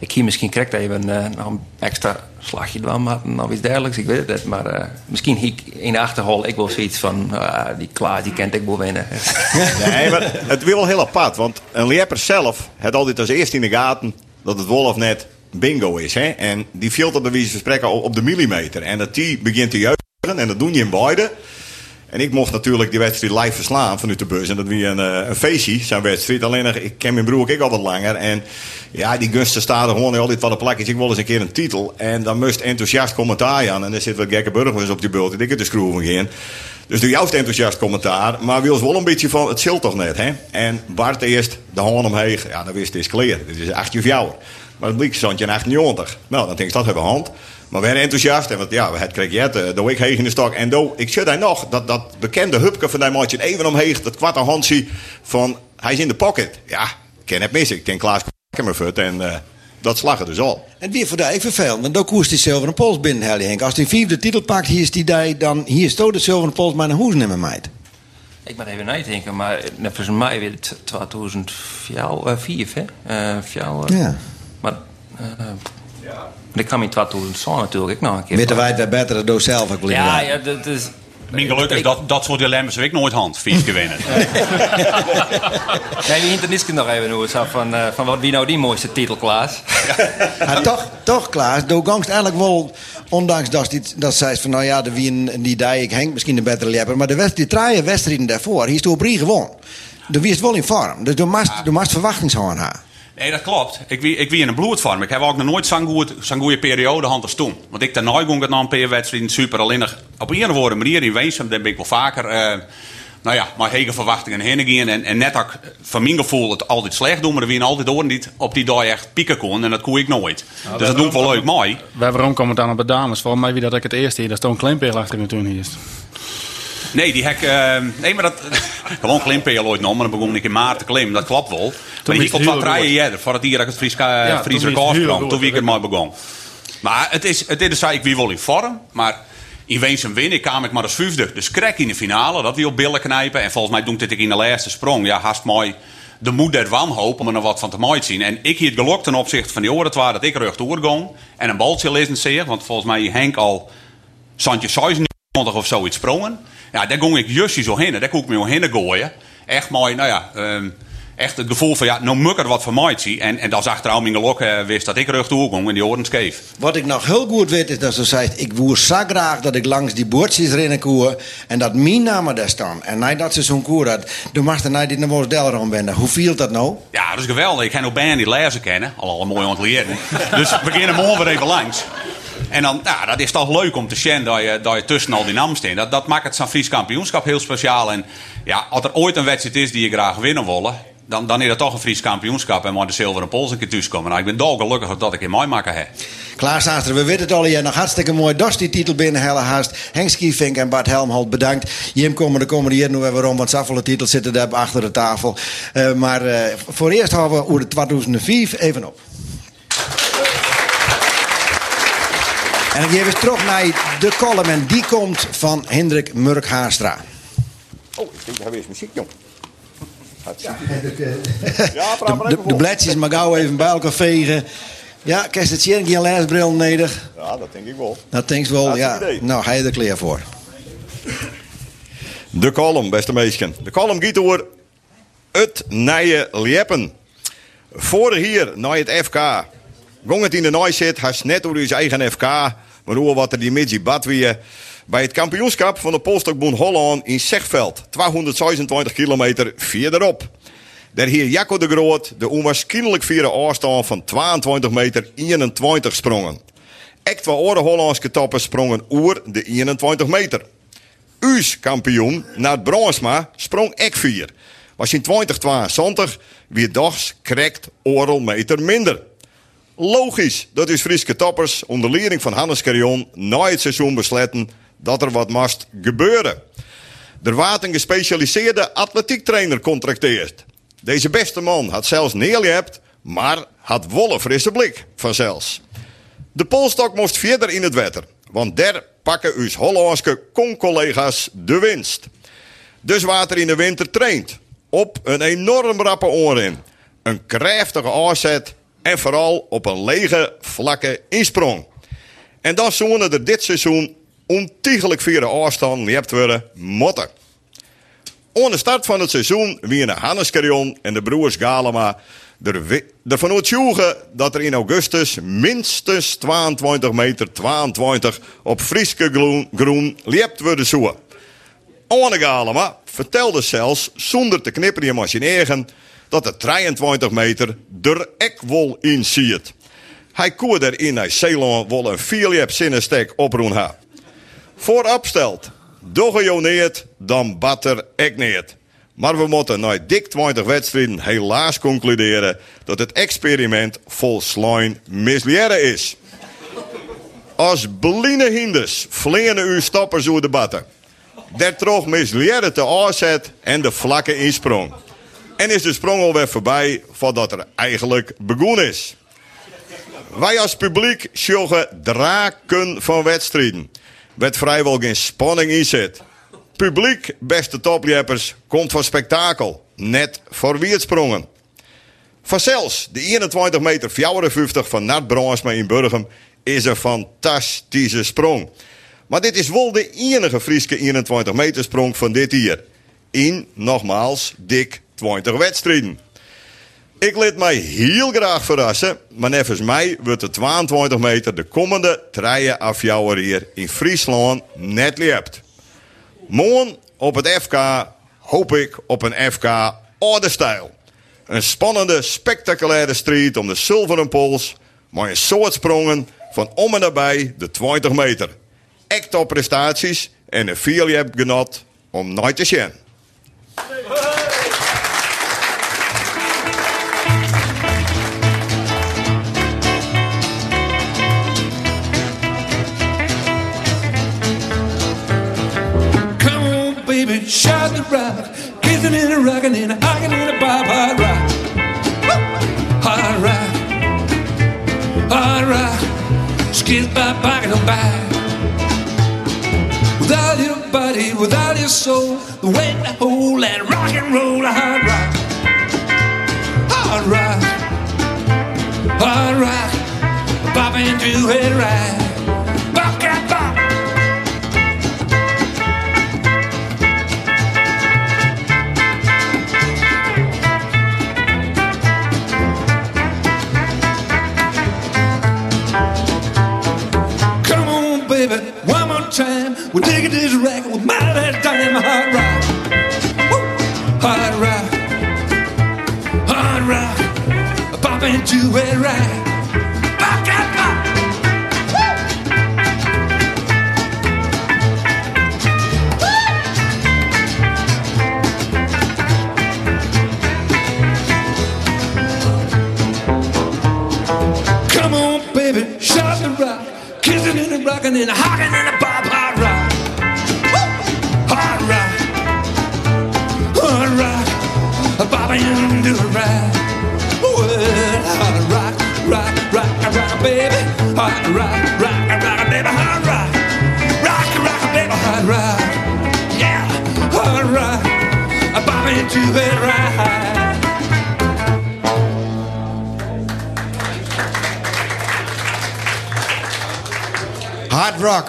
ik hier misschien krijg even uh, nog een extra slagje maar nog iets dergelijks. Ik weet het. Maar uh, misschien hier in de achterhol ik wel zoiets van, uh, die Klaas, die kent ik wel winnen. Nee, maar het wil wel heel apart. Want een leper zelf had altijd als eerste in de gaten dat het of net bingo is. Hè? En die filtert bij van spreken op op de millimeter. En dat die begint te juichen. En dat doen je in beide. En ik mocht natuurlijk die wedstrijd live verslaan vanuit de bus. En dat was een, eh, een feestje, zijn wedstrijd. Alleen nog, ik ken mijn broer ik al wat langer. En ja, die gunsten staan er gewoon altijd van de plakjes. Ik wil eens een keer een titel. En dan moest enthousiast commentaar aan. En er zit wat gekke burgers op die bult. Ik het te schroeven gaan. Dus doe juist enthousiast commentaar. Maar wil wel een beetje van, het zult toch net, hè? En Bart eerst, de hand omheen. Ja, dan wist het is clear. Dit is 18 of jou. Maar het bleek zo'n 98. Nou, dan denk ik, dat hebben we hand. Maar we zijn enthousiast. En want, ja, het kreeg je het, de week heeg in de stok. En do, ik zit daar nog, dat, dat bekende hupke van die maatje even omheen. Dat kwarte handje van, hij is in de pocket. Ja, ik ken het mis. Ik denk Klaas Kemmerfut. En uh, dat slag er dus al. En weer voor die vervelend, want dan koest die zilveren pols binnen, Helly Henk. Als die vierde titel pakt, hier is die die, dan hier is de zilveren pols maar naar hoes nemen, meid. Ik ben even nadenken, maar net volgens mij weer 2004, hè? Uh, uh, ja. Maar, uh, ja. ik kwam in 2000 natuurlijk ook nog een keer. Weten wij het beter dan zelf, ik Ja, ja, dat is... Mijn geluk is dat, dat soort dilemma's heb ik nooit hand, vies winnen. nee, wie hinternisken nog even hoe zo van, uh, van wat wie nou die mooiste titel, Klaas? ja, toch, toch, Klaas, de gangst eigenlijk wel, ondanks dat, die, dat zij van nou ja, de wie en die die ik Henk misschien de betere lepper, maar de wedst, die draaien wedstrijden daarvoor, hier is door Brie gewoon. De wie is wel in vorm, dus de mast, de mast verwachtingshoorn haar. Nee, dat klopt. Ik wie, ik wie in een bloedvorm. Ik heb ook nog nooit zo'n goede periode hand als toen. Want ik daarna ging het na een paar wedstrijden super. Alleen nog op een of andere manier in Weensum, ben ik wel vaker. Uh, nou ja, maar hege verwachtingen heen gaan. En, en net ook van mijn gevoel het altijd slecht doen, maar er altijd oren die op die dag echt pieken kon. En dat kon ik nooit. dus dat doe ik wel leuk mooi. Wij waarom komen dan op de dames? Volgens mij wie dat ik het eerste hier. Daar stond een klimpeel achter de tuin hier. Nee, die hek. eh, nee, maar dat. gewoon klimpeel ooit nog, maar dan begon ik in maart te klimmen. Dat klopt wel. Maar hier komt het wat rijden eerder. Voor het hier dat ik het Fries, Ja, ja, toen Fries record Toen ik mooi begon. Maar het is, het is zei ik wie wel in vorm. Maar in Weensum win ik kwam ik maar als vijfde. Dus krek in de finale. Dat wie op billen knijpen. En volgens mij doe ik dit ik in de laatste sprong. Ja, haast mooi. De moed der wanhoop om er nog wat van te mooi te zien. En ik hier het geluk ten opzichte van die oren waar dat ik rug doorgong. En een baltje lezen zeer. Want volgens mij Henk al Santje 26 of zoiets sprongen. Ja, daar ging ik justje zo heen. Daar kon ik me heen gooien. Echt mooi, nou ja, ehm, echt het gevoel van ja, nou moet ik er wat van zien. En, en dat is achteraan mijn geluk eh, wist dat ik rug doorgong en die oren scheef. Wat ik nog heel goed weet is dat ze zegt, ik woer zo graag dat ik langs die boordjes rennen koer en dat mijn namen daar staan. En nadat ze zo'n koer had, toen mag naar die naar Moos Delron benden. Hoe viel dat nou? Ja, dat is geweldig. Ik kan ook bijna niet lezen kennen. Al al mooi ontleren. dus we beginnen morgen weer even langs. En dan, nou, dat is toch leuk om te zien dat je, dat je tussen al die namen staat. Dat, dat maakt het San Fries kampioenschap heel speciaal. En ja, als er ooit een wedstrijd is die je graag winnen willen, dan, dan is dat toch een Fries kampioenschap. En maar de zilveren pols een keer thuiskomen. Nou, ik ben dolgelukkig dat ik in mooi maken heb. Klaas Aaster, we weten het al, je nog hartstikke mooi dos die titel binnen Helle Haast. Henk Skiefink en Bart Helmholt bedankt. Jim komen de komende jaren nog even om, want zoveel titels zitten daar achter de tafel. Eh, maar eh, voor eerst houden we over de 2005 even op. En ik geef eens terug naar de column en die komt van Hendrik Murk Haastra. Oh, ik denk dat hij weer muziek, jong. Ja, de, de, de bladjes maar gauw even bij elkaar vegen. Ja, kerst het zien, geen leesbril nodig. Ja, dat denk ik wel. Dat denk ik wel, ja. Nou, ga je er klaar voor. De column, beste meisjes. De column gaat door het nije Liepen. Vorig hier, naar het FK. Gong het in de nooi zit, has net door uw eigen FK. Maar hoe wat er die midgie bad weer. Bij het kampioenschap van de Polstokboen Holland in Zegveld. 226 kilometer verderop. Daar hier Jacco de Groot de onwaarschijnlijk vierde afstand van 22 meter 21 sprongen. Echt wel andere Hollandse toppen sprongen oer de 21 meter. Uus kampioen, Nat Bronsma, sprong ek 4. Was in 2022 weer dags krekt oral meter minder. Logisch dat is Frieske toppers onder leiding van Hannes Carrion na het seizoen besletten dat er wat moest gebeuren. Er werd een gespecialiseerde atletiektrainer contracteerd. Deze beste man had zelfs neergehebt, maar had wolle frisse blik vanzelfs. De polstok moest verder in het wetter, want daar pakken uw Hollandse con-collega's de winst. Dus water in de winter traint op een enorm rappe oren, een krachtige aanzet en vooral op een lege, vlakke insprong. En dan zullen er dit seizoen ontiegelijk vierde afstand liept worden motten. Aan de start van het seizoen winnen Hannes Carrion en de broers Galema er ervan uitjoegen dat er in augustus minstens 22 meter 22 op Frieske groen, groen worden zoen. Anne Galema vertelde zelfs zonder te knippen in machineren dat de 23 meter er ek wol in ziet. Hij koer er in Zeeland wel een Philip zinnenstek oproen. Voorop stelt, dogejoneerd, dan batter niet. Maar we moeten na dik 20 wedstrijden helaas concluderen dat het experiment vol slime misleren is. Als bline hinders vliegen uw stappers door de batten. Der trog misleren te aanzet en de vlakke insprong. En is de sprong alweer voorbij voordat er eigenlijk begonnen is. Wij als publiek sjoggen draken van wedstrijden. Werd vrijwel geen spanning in zit. Publiek, beste topleppers, komt van spektakel. Net voor wie het sprongen. Vanzelfs, de 21 meter 54 van Nat Bransma in Burgum is een fantastische sprong. Maar dit is wel de enige Frieske 21 meter sprong van dit jaar. In, nogmaals, dik 20 wedstrijden. Ik liet mij heel graag verrassen, maar nevens mij wordt de 22 meter de komende treien afjouwer hier in Friesland net liept. Morgen op het FK hoop ik op een FK orde stijl. Een spannende, spectaculaire strijd om de zilveren pols, maar een soort sprongen van om en nabij de 20 meter. Echt prestaties en een heb genot om nooit te zien. Shot the rock, kissing rockin' and a hockin' and a bob hard rock. Hard rock, hard rock, skills by pocket and by. Without your body, without your soul, the way to hold that rock and roll, hard rock, hard rock, hard rock, pop into it right, We're digging this racket with my last dime. Hard rock, Woo! hard rock, hard rock. Pop into it right.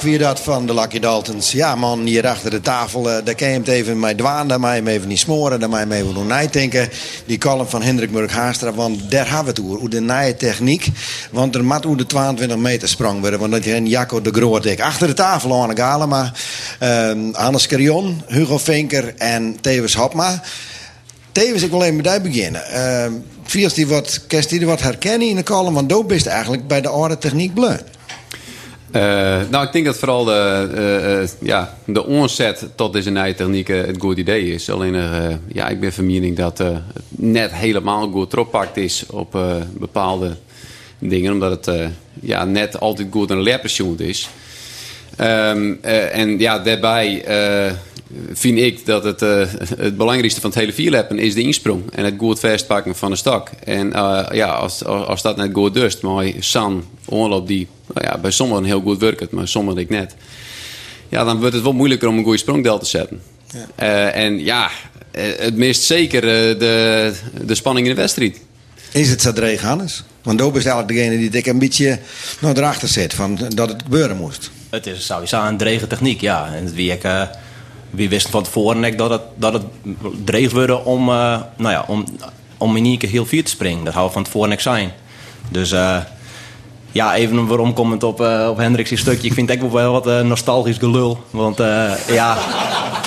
Wie dat van de Lucky Daltons. Ja, man, hier achter de tafel, eh, daar kan je hem even mee dwaan. Daar mag je hem even niet smoren, daar mag je hem even doen nadenken. Die column van Hendrik Murk-Haastra, want daar hebben we het over. Hoe de nieuwe techniek. Want er moet hoe de 22 meter sprong worden. Want dat een Jacco de Groot. Achter de tafel, Arne Galema, uh, Hannes Carion, Hugo Vinker en Tevens Hopma. Tevens, ik wil even met jou beginnen. Uh, die wat, kerst die wat herkennen in de column, want doop is eigenlijk bij de oude techniek bleu. Uh, nou, ik denk dat vooral de, uh, uh, ja, de onzet tot deze nieuwe techniek het goed idee is. Alleen, ja, ik ben van mening dat het net helemaal goed oppakt is op bepaalde dingen. Omdat het ja, net altijd goed een leerpensioen is. Um, en ja, daarbij vind ik dat het, het belangrijkste van het hele vierleppen is de insprong. En het goed vastpakken van de stok. En ja, als, als dat net goed dust, maar San, onloop die nou ja, bij sommigen heel goed werkt, maar sommigen ik net. Ja, dan wordt het wel moeilijker om een goede sprongdel te zetten. Ja. Uh, en ja, het mist zeker uh, de, de spanning in de wedstrijd. Is het dreig, Hannes? Want Doop is eigenlijk degene die ik een beetje nou, erachter zit, van dat het gebeuren moest. Het is sowieso een drege techniek, ja. En wie, ik, uh, wie wist van tevoren dat het, dat het dreig worden om, nou ja, om, om in één keer heel vier te springen. Dat hou van tevoren niks zijn. Dus ja, even waarom komend op, uh, op Hendrik's stukje. Ik vind het ook wel wat uh, nostalgisch gelul. Want uh, ja,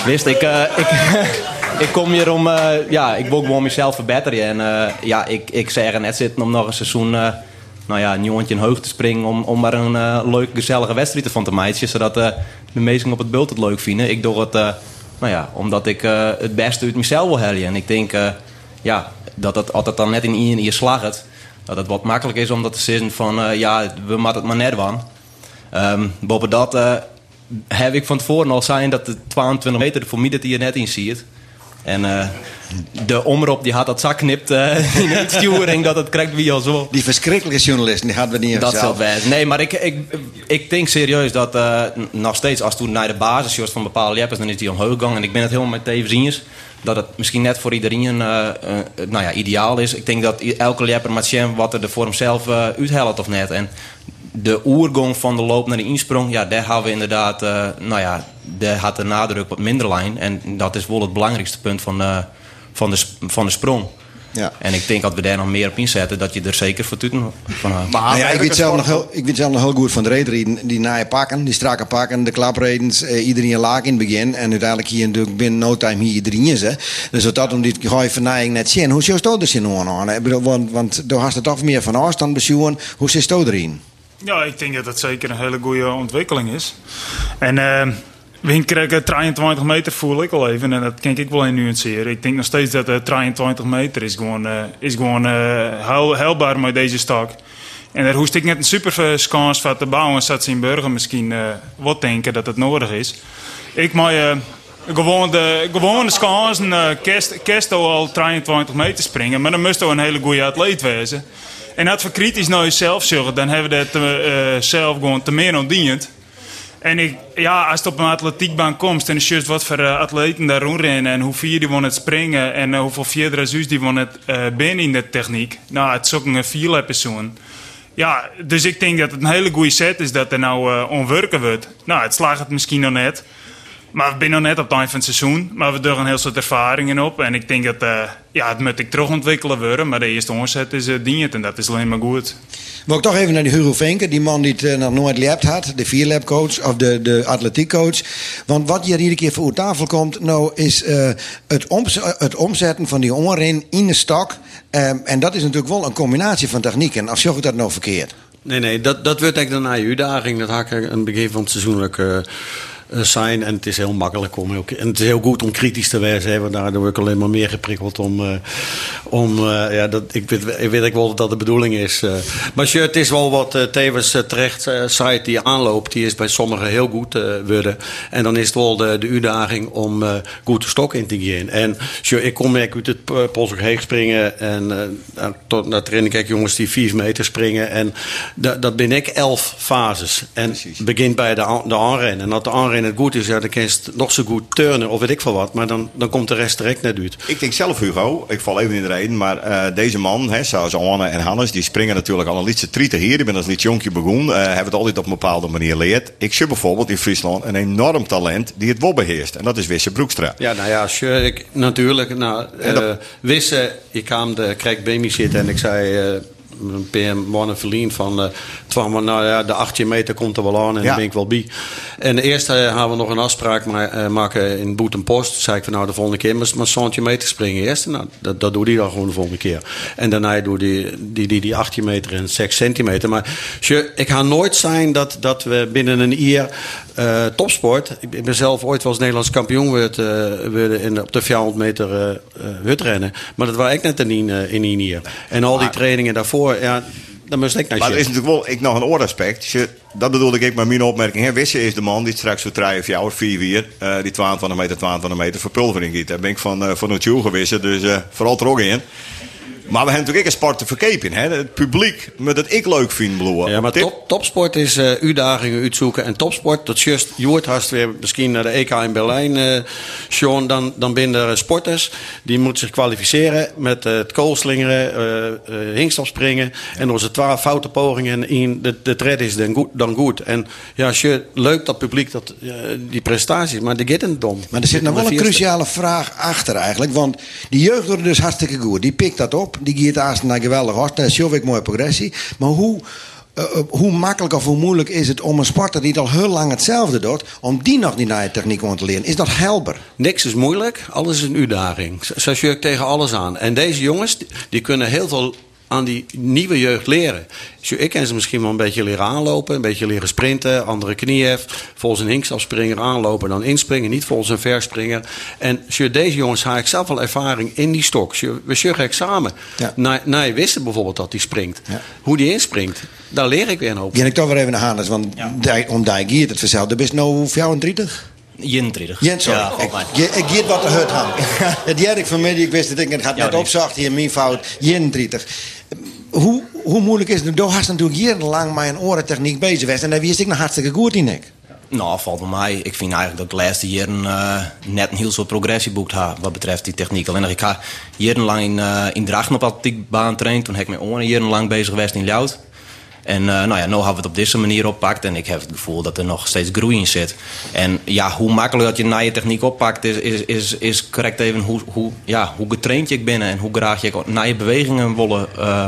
wist ik, ik, ik kom hier om, ja, ik wil gewoon mezelf verbeteren. En ja, ik, ik zeg er net zitten om nog een seizoen, nou ja, een jongetje in hoog te springen. Om, om maar een leuke, gezellige wedstrijd van te meisje. Zodat de meesten op het beeld het leuk vinden. Ik doe het, nou ja, omdat ik het beste uit mezelf wil halen. En ik denk, ja, dat het altijd dan net in je, in je slaagt dat het wat makkelijk is om dat te zeggen van ja, we moeten het maar net van. Um, boven dat heb ik van tevoren al zijn dat de 22 meter mij dat hij er net in ziet. En de omroep die had dat zak knipt in de sturing dat het krijgt wie al zo. Die verschrikkelijke journalist, die hadden we niet Dat zal best. Nee, maar ik, ik, ik denk serieus dat nog steeds als toen naar de basis van bepaalde leppers, dan is die omhoog gegaan. En ik ben het helemaal met Tevenziens dat het misschien net voor iedereen uh, uh, nou ja, ideaal is. Ik denk dat elke lepper moet zien wat er voor hemzelf uh, uithelpt of net. En de oergong van de loop naar de insprong, ja, daar hebben we inderdaad, nou ja, daar had de nadruk wat minder lijn. En dat is wel het belangrijkste punt van, van, de, van de sprong. Ja. En ik denk dat we daar nog meer op inzetten, dat je er zeker voor van houdt. Nou ja, ik, weet zelf nog heel, ik weet zelf nog heel goed van de reden die naaie pakken, die strakke pakken, de klapredens, eh, iedereen laag in het begin. En uiteindelijk hier natuurlijk binnen no time hier iedereen is. Hè. Dus dat dat om die gooi vernijing net zien. Hoe zou je er zien aan? Want, want daar had het toch meer van afstand bezoeken. Hoe zit het erin? Ja, ik denk dat dat zeker een hele goede ontwikkeling is. En... Uh, we kregen 23 meter voel ik al even en dat kan ik wel in nuanceren. Ik denk nog steeds dat uh, 23 meter is gewoon, uh, is gewoon uh, met deze stak. En daar hoest ik net een super kans van te bouwen. Zat ze in Burger misschien wat denken dat het nodig is. Ik maar gewoon de, gewoon de kansen kerst, kerst al 23 meter springen. Maar dan moest je een hele goede atleet wezen. En als we kritisch naar jezelf zorgen, dan hebben we dat zelf gewoon te meer ondiend. En ja, als het op een atletiekbaan komt en je ziet wat voor uh, atleten daar rondrennen en hoe vier die het springen en uh, hoeveel vierde zus die het uh, binnen in de techniek. Nou, het is ook een vier persoon. Ja, dus ik denk dat het een hele goede set is dat er nou onwerken wordt. Nou, het slaagt het misschien nog net. Maar we zijn nog net op het eind van het seizoen. Maar we doen een heel soort ervaringen op. En ik denk dat uh, ja, het moet ik terug ontwikkelen worden. Maar de eerste onzet is uh, dient en dat is alleen maar goed. Wil ik toch even naar die Hugo Venke, die man die het uh, nog nooit lept had. De vierlapcoach of de, de atletiekcoach. Want wat hier iedere keer voor uw tafel komt, nou is het, omz het omzetten van die onren in de stok. Um, en dat is natuurlijk wel een combinatie van technieken. Als je dat nou verkeerd? Nee, nee, dat, dat wordt eigenlijk dan naar uitdaging. Dat had ik aan het begin van het seizoen ook zijn. En het is heel makkelijk om en het is heel goed om kritisch te wezen. Want daardoor word ik alleen maar meer geprikkeld om. Uh, om uh, ja, dat, ik, weet, ik weet wel dat dat de bedoeling is. Uh. Maar het is wel wat Tevens terecht zei. Die aanloopt, die is bij sommigen heel goed worden. En dan is het wel de, de uitdaging om goed de stok in te gaan. En ik kom merk uit het polsig heeg springen. En tot, daar train ik jongens die 4 meter springen. En dat, dat ben ik elf fases. En het begint bij de, de aanrennen. En dat de aanrennen het goed is, ja, dan kan je nog zo goed turnen of weet ik veel wat. Maar dan, dan komt de rest direct net uit. Ik denk zelf, Hugo, ik val even in de reden, maar uh, deze man, hè, zoals Anne en Hannes, die springen natuurlijk al een liedje trieten hier. Ik ben als niet jonkje begonnen, uh, hebben het altijd op een bepaalde manier geleerd. Ik zie bijvoorbeeld in Friesland een enorm talent die het wel beheerst. En dat is Wisse Broekstra. Ja, nou ja, sure, ik, natuurlijk. Nou, uh, Wisse, ik kwam de Krek bij zitten en ik zei een PM mannen verlien van uh, nou ja, de 18 meter komt er wel aan en ja. dan ben ik wel bij. En eerst uh, gaan we nog een afspraak ma uh, maken in Boet en Post. Toen zei ik van nou de volgende keer maar, maar Santje meter springen eerst. Nou, dat, dat doe hij dan gewoon de volgende keer. En daarna doe die, die, die, die 18 meter en 6 centimeter. Maar je, ik ga nooit zijn dat, dat we binnen een jaar uh, topsport. Ik ben zelf ooit wel eens Nederlands kampioen geworden in, op de 400 meter uh, hutrennen. Maar dat was ik net in, in een jaar. En al die trainingen daarvoor, ja, dan moest ik naar Maar er is natuurlijk wel ik nog een oordaspect. Dat bedoelde ik met mijn opmerking. Hè. Wisse is de man die straks zo drie of jou, vier weer, uh, die 22 meter, 22 meter verpulvering giet. Daar ben ik van, uh, van het geweest, dus uh, vooral trog in. Maar we hebben natuurlijk een sport te verkepen. Hè? Het publiek met het ik leuk vind, bloeien. Ja, maar top, topsport is uh, uitdagingen uitzoeken. En topsport, dat just, haast weer misschien naar de EK in Berlijn, uh, Sean. Dan, dan binnen er sporters, die moeten zich kwalificeren met uh, het koolslingeren, uh, hinkstapspringen. En onze twaalf foute pogingen in de, de tred is dan goed, dan goed. En ja, je, leuk dat publiek, dat, die prestaties, maar die het dom. Maar er zit nog wel een cruciale vraag achter eigenlijk. Want die jeugd wordt dus hartstikke goed. Die pikt dat op die gaat haast naar geweldig hard. Dat is ik mooie progressie. Maar hoe, uh, hoe makkelijk of hoe moeilijk is het om een sporter die al heel lang hetzelfde doet, om die nog die nieuwe techniek aan te leren? Is dat helder? Niks is moeilijk, alles is een uitdaging. Zoals je tegen alles aan. En deze jongens, die kunnen heel veel aan die nieuwe jeugd leren. Ik kan ze misschien wel een beetje leren aanlopen, een beetje leren sprinten, andere kniehef, volgens een hinkstafspringer aanlopen, dan inspringen, niet volgens een verspringer. En deze jongens haal ik zelf wel ervaring in die stok. We zeggen samen. Ja. Na, na je wisten bijvoorbeeld dat hij springt. Ja. Hoe die inspringt, daar leer ik weer een hoop. Ja, ik toch weer even naar Hannes, want ja. om daar giert het vanzelf. Er is nou 34? Jentriddig. Jent, sorry. Ja, ik, ik giet wat de hut hangt. Het jij ik vanmiddag, ik wist het, ik gaat net opzacht hier, mijn fout. Jentriddig hoe, hoe moeilijk is het? Door hast natuurlijk jarenlang met een orentechniek bezig geweest. En daar wist ik nog hartstikke goed in, ik. Nou, valt mij. Ik vind eigenlijk dat ik de laatste jaren uh, net een heel soort progressie boekt heb wat betreft die techniek. Alleen ik ga jarenlang in, uh, in Drachten op atletiekbaan trainen. Toen heb ik mijn oren jarenlang bezig geweest in Ljout. En uh, nou ja, nu hebben we het op deze manier oppakt. En ik heb het gevoel dat er nog steeds groei in zit. En ja, hoe makkelijk dat je naar je techniek oppakt, is, is, is, is correct even hoe, hoe, ja, hoe getraind je bent en hoe graag je naar je bewegingen willen uh,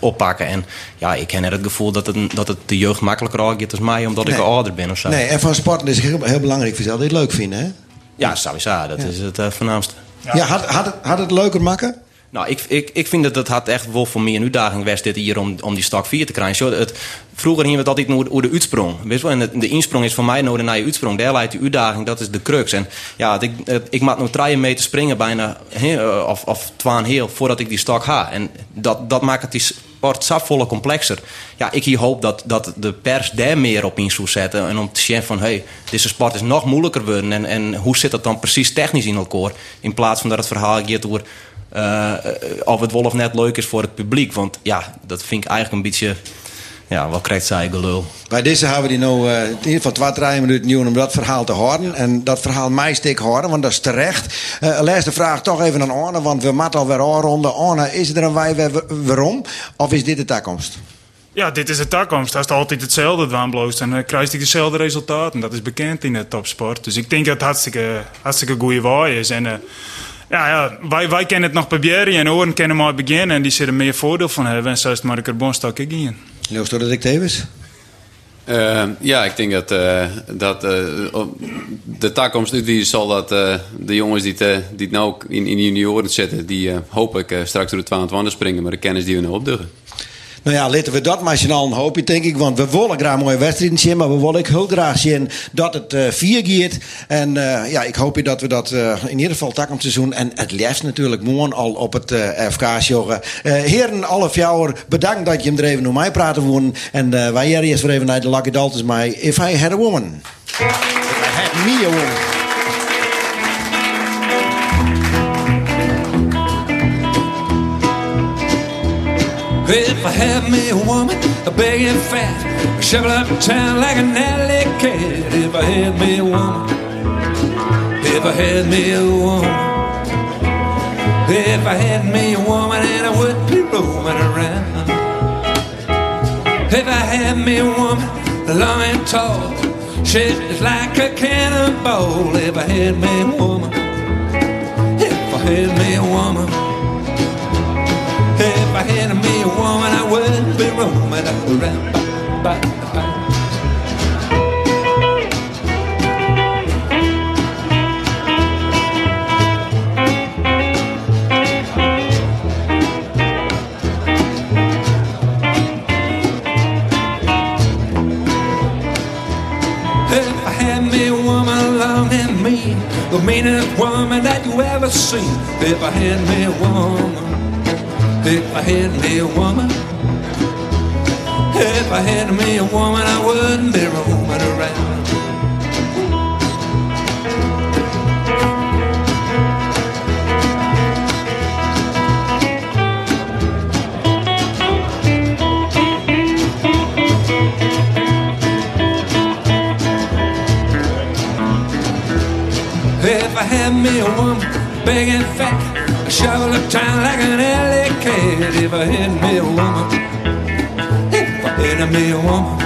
oppakken. En ja, ik heb net het gevoel dat het, dat het de jeugd makkelijker aangaat als mij, omdat nee. ik ouder ben of zo. Nee, en van sporten is heel, heel belangrijk voor jezelf. Dat je het leuk vinden, hè? Ja, sowieso. Dat ja. is het uh, voornaamste. Ja, ja had, had, het, had het leuker maken? Nou, ik, ik, ik vind dat het had echt wel voor mij een uitdaging geweest dit hier om, om die stak 4 te krijgen. Zo, het, vroeger gingen we het altijd over de uitsprong. Weet wel? En de, insprong is voor mij de naar je uitsprong. Daar leidt de uitdaging, dat is de crux. En ja, ik, ik maak nog drie meter springen bijna, he, of, of twaan heel, voordat ik die stak ga. En dat, dat maakt het die sport zo volle complexer. Ja, ik hier hoop dat, dat de pers daar meer op in zou zetten. En om te zien van, hey, deze sport is nog moeilijker worden. En, en hoe zit dat dan precies technisch in elkaar? In plaats van dat het verhaal gaat over eh, of het wel of net leuk is voor het publiek. Want ja, dat vind ik eigenlijk een beetje... Ja, wat krijgt zij gelul? Bij deze hebben we die nou eh, in ieder geval twee, drie minuten nieuw om dat verhaal te horen. En dat verhaal mij stik horen, want dat is terecht. Uh, laatste vraag toch even aan Arne, want we moeten alweer aanronden. Arne, is er een wij waarom? Of is dit de toekomst? Ja, dit is de toekomst. Als het altijd hetzelfde dwaanbloost, dan eh, krijg je dezelfde resultaten. Dat is bekend in de topsport. Dus ik denk dat het hartstikke, hartstikke goede waai is. En eh, ja, ja, wij, wij kennen het nog proberen en oren kennen maar beginnen. En die zullen er meer voordeel van hebben. En zo is het maar een carbonstak in. Leeuws door dat ik tevens? Eh, ja, ik denk dat, eh, dat eh, op de toekomst die zal dat eh, de jongens die het, die het nou ook in, in de junioren zitten, die eh, hoop ik eh, straks door de 22 springen, maar de kennis die we nu opduggen. Nou ja, laten we dat maar snel een hoopje, denk ik. Want we willen graag mooie wedstrijden zien. Maar we willen ook heel graag zien dat het eh vier. En eh, ja, ik hoop dat we dat eh, in ieder geval tak om seizoen. En het liefst natuurlijk morgen al op het FK joggen. Heren, alle fjouwer, bedankt dat je hem er even naar mij praten wonen. En wij hier eerst weer even naar de Lucky Daltons mij. If I had a woman. I had me a woman. If I had me a woman, a big and fat, shovel up town like an alley cat. If I had me a woman, if I had me a woman, if I had me a woman, and I would be roaming around. If I had me a woman, long and tall, shaped like a cannonball. If I had me a woman, if I had me a woman. I had me a woman, I wouldn't be roaming around. A woman long and the meanest woman that you ever seen. If I had me a woman. If I had me a woman, if I had me a woman, I wouldn't be roaming around. If I had me a woman, big and fat, shovel of time like an alley cat. If I had me a woman, if I had me a woman,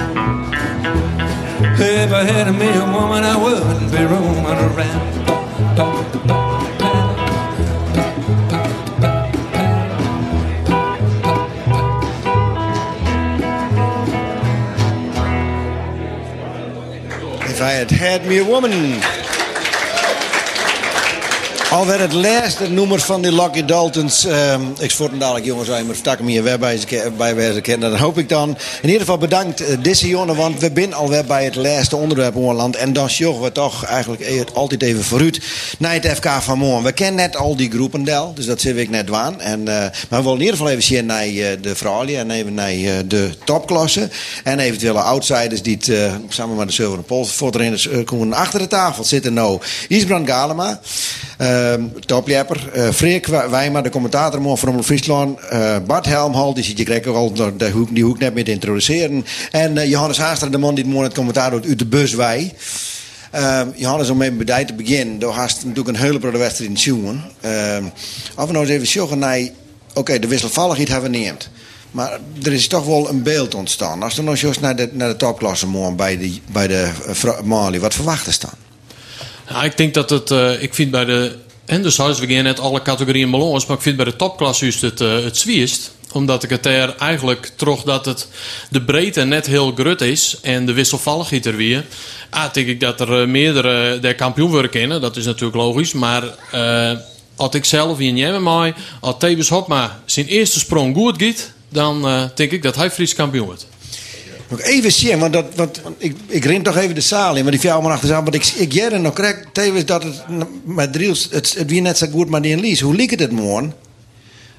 if I had me a woman, I wouldn't be roaming around. If I had had me a woman. Alweer het laatste nummer van die Lucky Daltons. ehm ik sport dadelijk jongens maar vertak hem hier weer bij, bij wijze kennen. Dat hoop ik dan. In ieder geval bedankt uh, deze jongen, want we zijn alweer bij het laatste onderwerp Oorland. En dan zorgen we toch eigenlijk e- altijd even vooruit naar het FK van morgen. We kennen net al die groepen del, dus dat zit ik net waan. En, eh, maar we willen in ieder geval even zien naar eh, de vrouwen en even naar eh, de topklasse. En eventuele outsiders die het, eh, samen met de Zilveren Pols voortrainers eh, komen achter de tafel zitten nou Isbrand Galema. Ehm topjapper. eh Freek de commentator van Friesland. eh, Bart Helmhal, die zit je krijgt ook al de hoek, die hoek net mee te introduceren. En eh, Johannes Haastra, de man die morgen het commentaar doet uit de bus wij. Ehm, Johannes, om even bij te beginnen. Door hast natuurlijk een hele grote wedstrijd in Tjoen. Ehm of we nou eens even zorgen naar... Oké, de wisselvalligheid hebben we neemt. Maar er is toch wel een beeld ontstaan. Als we nou juist naar de, naar de topklasse bij de, bij de Mali, wat verwachten staan? Ja, ik denk dat het, eh, ik vind bij de, en dus we net alle categorieën balans, maar ik vind bij de topklasse juist het, eh, het zwierst. Omdat ik het er eigenlijk toch dat het de breedte net heel grut is en de wisselvalligheid er weer. Ah, denk ik dat er eh, meerdere der kampioen worden dat is natuurlijk logisch. Maar eh, als ik zelf in Jemen mij, als Tevens Hopma zijn eerste sprong goed gaat, dan eh, denk ik dat hij Fries kampioen wordt. Nog even zien, want, dat, want want ik, ik ren toch even de zaal in, maar die viel maar achter Want ik, ik jaren nog correct tevens dat het met Driels, het, het wie net zo goed maar die in Lies. Hoe liep het het morgen?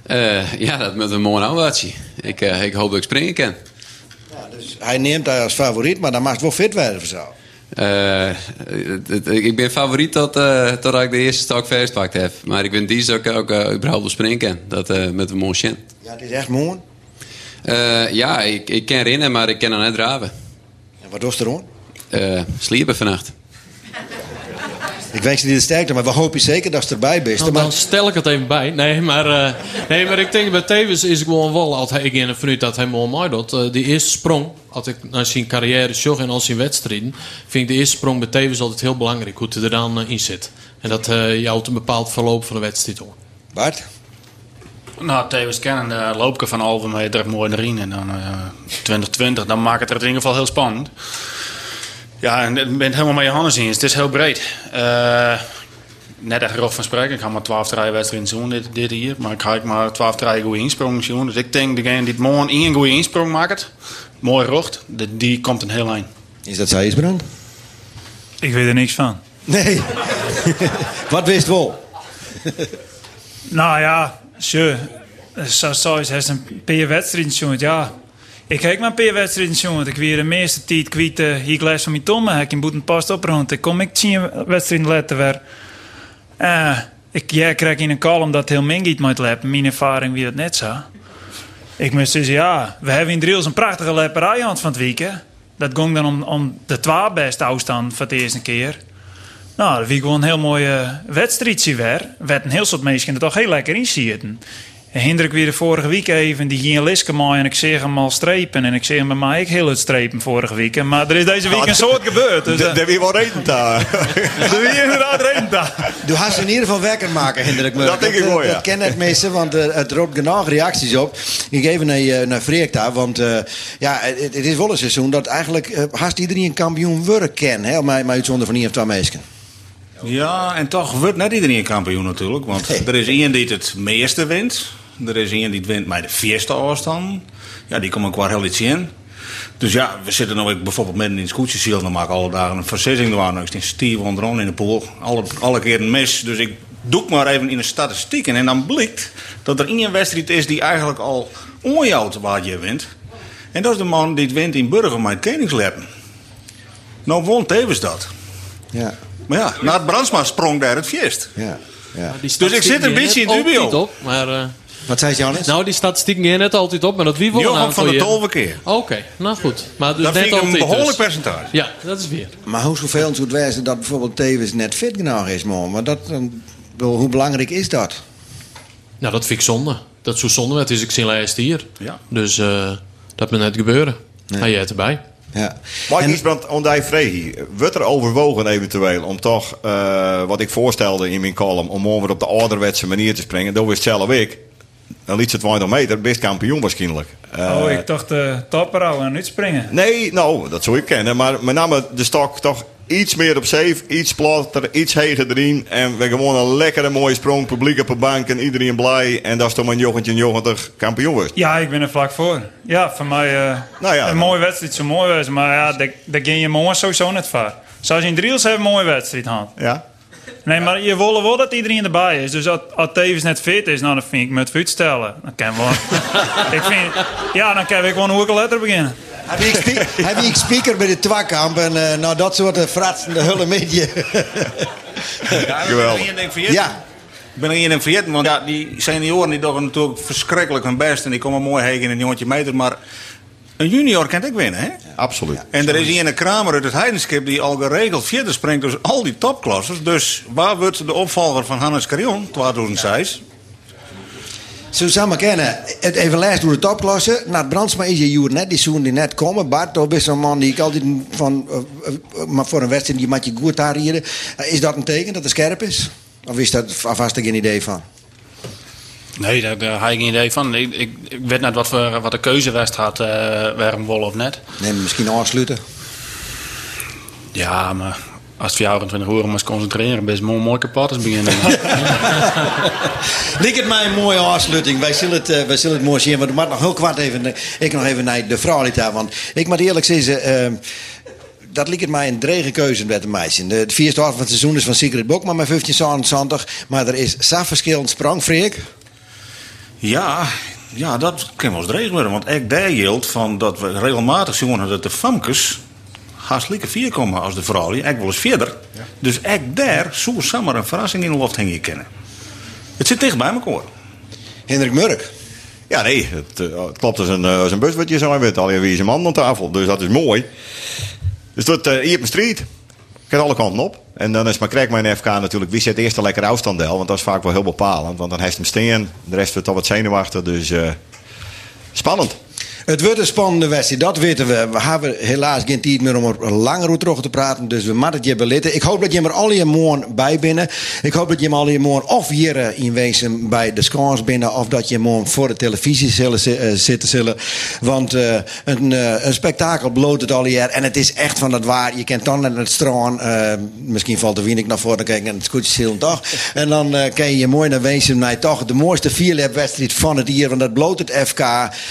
Eh, ja, dat met een mooie oudertje. Ik, eh, ik hoop dat ik springen kan. Dus hij neemt hij als favoriet, maar dan mag het wel fit worden of zo. Eh, ik ben favoriet tot, eh totdat ik de eerste stok verspakt heb. Maar ik ben die ook, ook überhaupt wel springen kan. Dat met een mooie chin. Ja, het is echt mooi. Eh, ja, ik, ik kan rennen, maar ik kan nog net draven. En wat was er aan? Eh sliepen vannacht. Ik wens je die de sterkte, maar we hopen zeker dat ze erbij bent. Nou, maar dan stel ik het even bij. Nee, maar, eh, nee, maar ik denk bij Tevens is gewoon wel, als hij ik in vanuit dat hij mooi mooi doet. eh, die eerste sprong, als ik naar zijn carrière zag en als zijn wedstrijden, vind ik de eerste sprong bij Tevens altijd heel belangrijk, hoe hij er dan in zit. En dat eh je houdt een bepaald verloop van de wedstrijd hoor. Bart? Nou, tevens kennen de loop ik er van een halve meter mooi erin. En dan eh 2020, dan maakt het er in ieder geval heel spannend. Ja, en ik ben het helemaal met Johannes in. Het is heel breed. Eh, net echt grof van spreken. Ik ga maar 12 wedstrijden doen dit, dit hier. Maar ik ga ik maar 12 draaien goede insprongen doen. Dus ik denk, degene die het morgen één goede insprong maakt, mooi rocht, die, die komt een heel eind. Is dat zij Brand? Ik weet er niks van. Nee. wat wist wel? Nou ja, zo. Zo zoals hij een paar wedstrijden zo'n ja. Ik kijk maar een paar wedstrijden zo'n. Ik weer de meeste tijd kwijt uh, hier glas van mijn tomme. Ik in boeten pas op. Ik kom ik zien wedstrijden letten weer. Eh, ik ja, krijg in een column dat heel mingiet moet leppen. Mijn ervaring wie het net zo. Ik moest zeggen, ja, we hebben in Driels een prachtige lepperij aan van het weekend. Dat ging dan om, om de twee beste afstand voor de eerste keer. Nou, dat was gewoon een heel mooie wedstrijdje weer. Werd een heel soort mensen er toch heel lekker in zitten. En Hendrik weer de vorige week even, die ging Liske mooi en ik zeg hem al strepen. En ik zeg hem bij mij ook heel het strepen vorige week. Maar er is deze week een soort gebeurd. Dus, Daar wie wel reden daar. Er wie inderdaad reden daar. Du hast in ieder geval wekker maken, Hendrik. Dat denk ik eh, wel, ja. Dat ken het meeste, want eh, het roept genoeg reacties op. Ik geef even naar, eh, naar Freek daar, want eh, ja, het, het is wel een seizoen dat eigenlijk eh, haast iedereen een kampioen worden kan. Hè, maar, maar uitzonder van hier of twee meisjes. Ja, en toch wordt net iedereen kampioen natuurlijk. Want er is iemand die het meeste wint. Er is iemand die het wint met de vierste afstand. Ja, die komt ook wel heel iets in. Dus ja, we zitten ook bijvoorbeeld midden in het scootjesiel. Dan maak ik alle dagen een verzissing. Er waren nog Steve onderaan in de pool. Alle, alle keer een mis. Dus ik doe maar even in de statistieken. En dan blijkt dat er één wedstrijd is die eigenlijk al onjouwt waar je wint. En dat is de man die het wint in Burger met Koningsleppen. Nou won tevens dat. Ja. Maar ja, na het Brandsma sprong daar het feest. Ja. Ja. Dus ik zit een beetje in dubio. Op, maar, eh, Wat zei Johannes? nou, die statistieken gaan net altijd op, maar dat wie wel Johan aantal van de jaren. Tolve keer. Oké, nou goed. Maar dus Dat net vind ik een behoorlijk dus. percentage. Ja, dat is weer. Maar hoe vervelend zou het wezen dat bijvoorbeeld Tevens net fit genoeg is, man. Maar dat, hoe belangrijk is dat? Nou, dat vind ik zonde. Dat zo zonde het is ik zie laatst hier. Ja. Dus eh, dat moet net gebeuren. Hij jij erbij. Ja. Maar ik iets brand ondij vreeg. Wordt er overwogen eventueel om toch, eh, wat ik voorstelde in mijn column, om over op de ouderwetse manier te springen. Dat wist zelf ik. Dan liet ze 20 meter, best kampioen waarschijnlijk. Eh, Oh, ik dacht de topper houden en uitspringen. Nee, nou, dat zou ik kennen. Maar met name de stok toch iets meer op safe, iets platter, iets heger erin. En we gewoon een lekkere mooie sprong, publiek op de bank en iedereen blij. En dat is toch mijn jochentje en jochtig kampioen wordt. Ja, ik ben er vlak voor. Ja, voor mij eh, Nou ja, een mooie wedstrijd zo mooi was. Maar ja, daar daar ging je morgen sowieso net voor. Zoals je in Driels hebben een mooie wedstrijd gehad. Ja. Nee, maar je wil wel dat iedereen erbij is. Dus als, als Tevens net fit is, nou, dan vind ik me het uitstellen. Dan kan wel. ik vind, ja, dan kan ik gewoon ik letter beginnen. Heb je spe- heb je speaker bij de twakamp en eh, nou dat soort uh, fratsende hullen met je. Geweldig. Ik ben er Ja. Ik ben er één ding vergeten, want ja, die senioren die doen natuurlijk verschrikkelijk hun best. En die komen mooi heen in een jongetje meter. Maar een junior kan ik winnen, hè? Absoluut. En er is hier een Kramer uit het Heidenskip die al geregeld verder springt. Dus al die topklassers. Dus waar wordt de opvolger van Hannes Carion 2006? Susanne kennen, het even lijst door de topklasse. Na het Brandsma is je joer net, die zoen die net komen. Bart, dat is een man die ik altijd van, eh, eh, maar voor een wedstrijd die moet je goed daar rijden. Eh, is dat een teken dat het scherp is? Of is dat alvast geen idee van? Nee, daar, daar had ik geen idee van. Ik, ik, ik weet net wat, voor, wat de keuze was had, uh, waarom wol of net. Nee, misschien afsluiten. Ja, maar als het 24 uur moest concentreren, best mooi, mooi kapot is beginnen. Lijkt het mij een mooie afsluiting. Wij zullen het, uh, wij zullen het mooi zien. Maar maar nog heel kwart even, ik nog even naar de vrouw daar. Want ik moet eerlijk zeggen, uh, dat lijkt het mij een drege keuze met de meisje. De, de vierde half van het seizoen is van Secret Book, maar met 15 Maar er is zo'n verschillend sprang, Freek. Ja, ja, dat kan wel eens dreig worden. Want ik daar geldt van dat we regelmatig zien dat de famkes hartstikke vier komen als de vrouwen. Ik wel eens verder. Dus ik daar zou zomaar een verrassing in de lucht hangen kennen. Het zit dicht bij elkaar. Hendrik Murk. Ja, nee, het, eh, het klopt als een, eh, als een bus wat je zo weet. Alleen wie is een man aan tafel, dus dat is mooi. Dus dat uh, hier op mijn street. Gaat alle kanten op. En dan is maar krijg mijn FK natuurlijk. Wie zet eerst een lekker afstand deel? Want dat is vaak wel heel bepalend. Want dan heeft hem steen. De rest wordt al wat zenuwachtig. Dus eh, spannend. Het wordt een spannende wedstrijd, dat weten we. We hebben helaas geen tijd meer om er langer over te praten. Dus we moeten het je belitten. Ik hoop dat je er al je morgen bij binnen. Ik hoop dat je hem al je morgen of hier eh, in wezen bij de scores binnen. Of dat je morgen voor de televisie zullen eh, zitten zullen. Want eh, een, een spektakel bloot het al hier. En het is echt van het waar. Je kent dan naar het strand. misschien valt de Wienik naar voren kijken en het scootje heel toch. En dan kan je mooi naar wezen naar toch de mooiste vierlap-wedstrijd van het jaar. Want dat bloot het FK.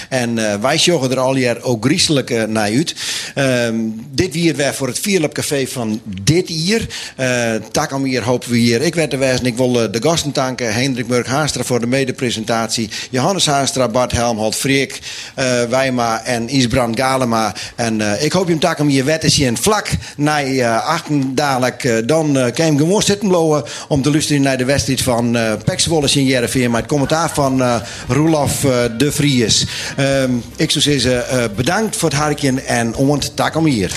En wij joggen er al jaar ook griezelig eh, naar uit. Ehm, dit weer weer voor het vierlapcafé van dit jaar. Uh, Takom hier hopen we hier. Ik werd er wezen. Ik wil eh, de gasten danken. Hendrik Murk Haastra voor de medepresentatie. Johannes Haastra, Bart Helmholt, Freek eh Wijma en Isbrand Galema. En ik hoop je hem Takom hier wet is en vlak naar uh, achten dadelijk. dan eh, kan je zitten blowen om te luisteren naar de wedstrijd van uh, Pek Zwolle in Jereveen. Maar het commentaar van Roelof de Vries. Ehm, ik zou zeggen, bedankt voor het harkje en ont Takom hier.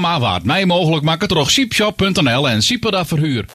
Programma waard mij mogelijk maken door Sheepshop.nl en Sieperda Verhuur.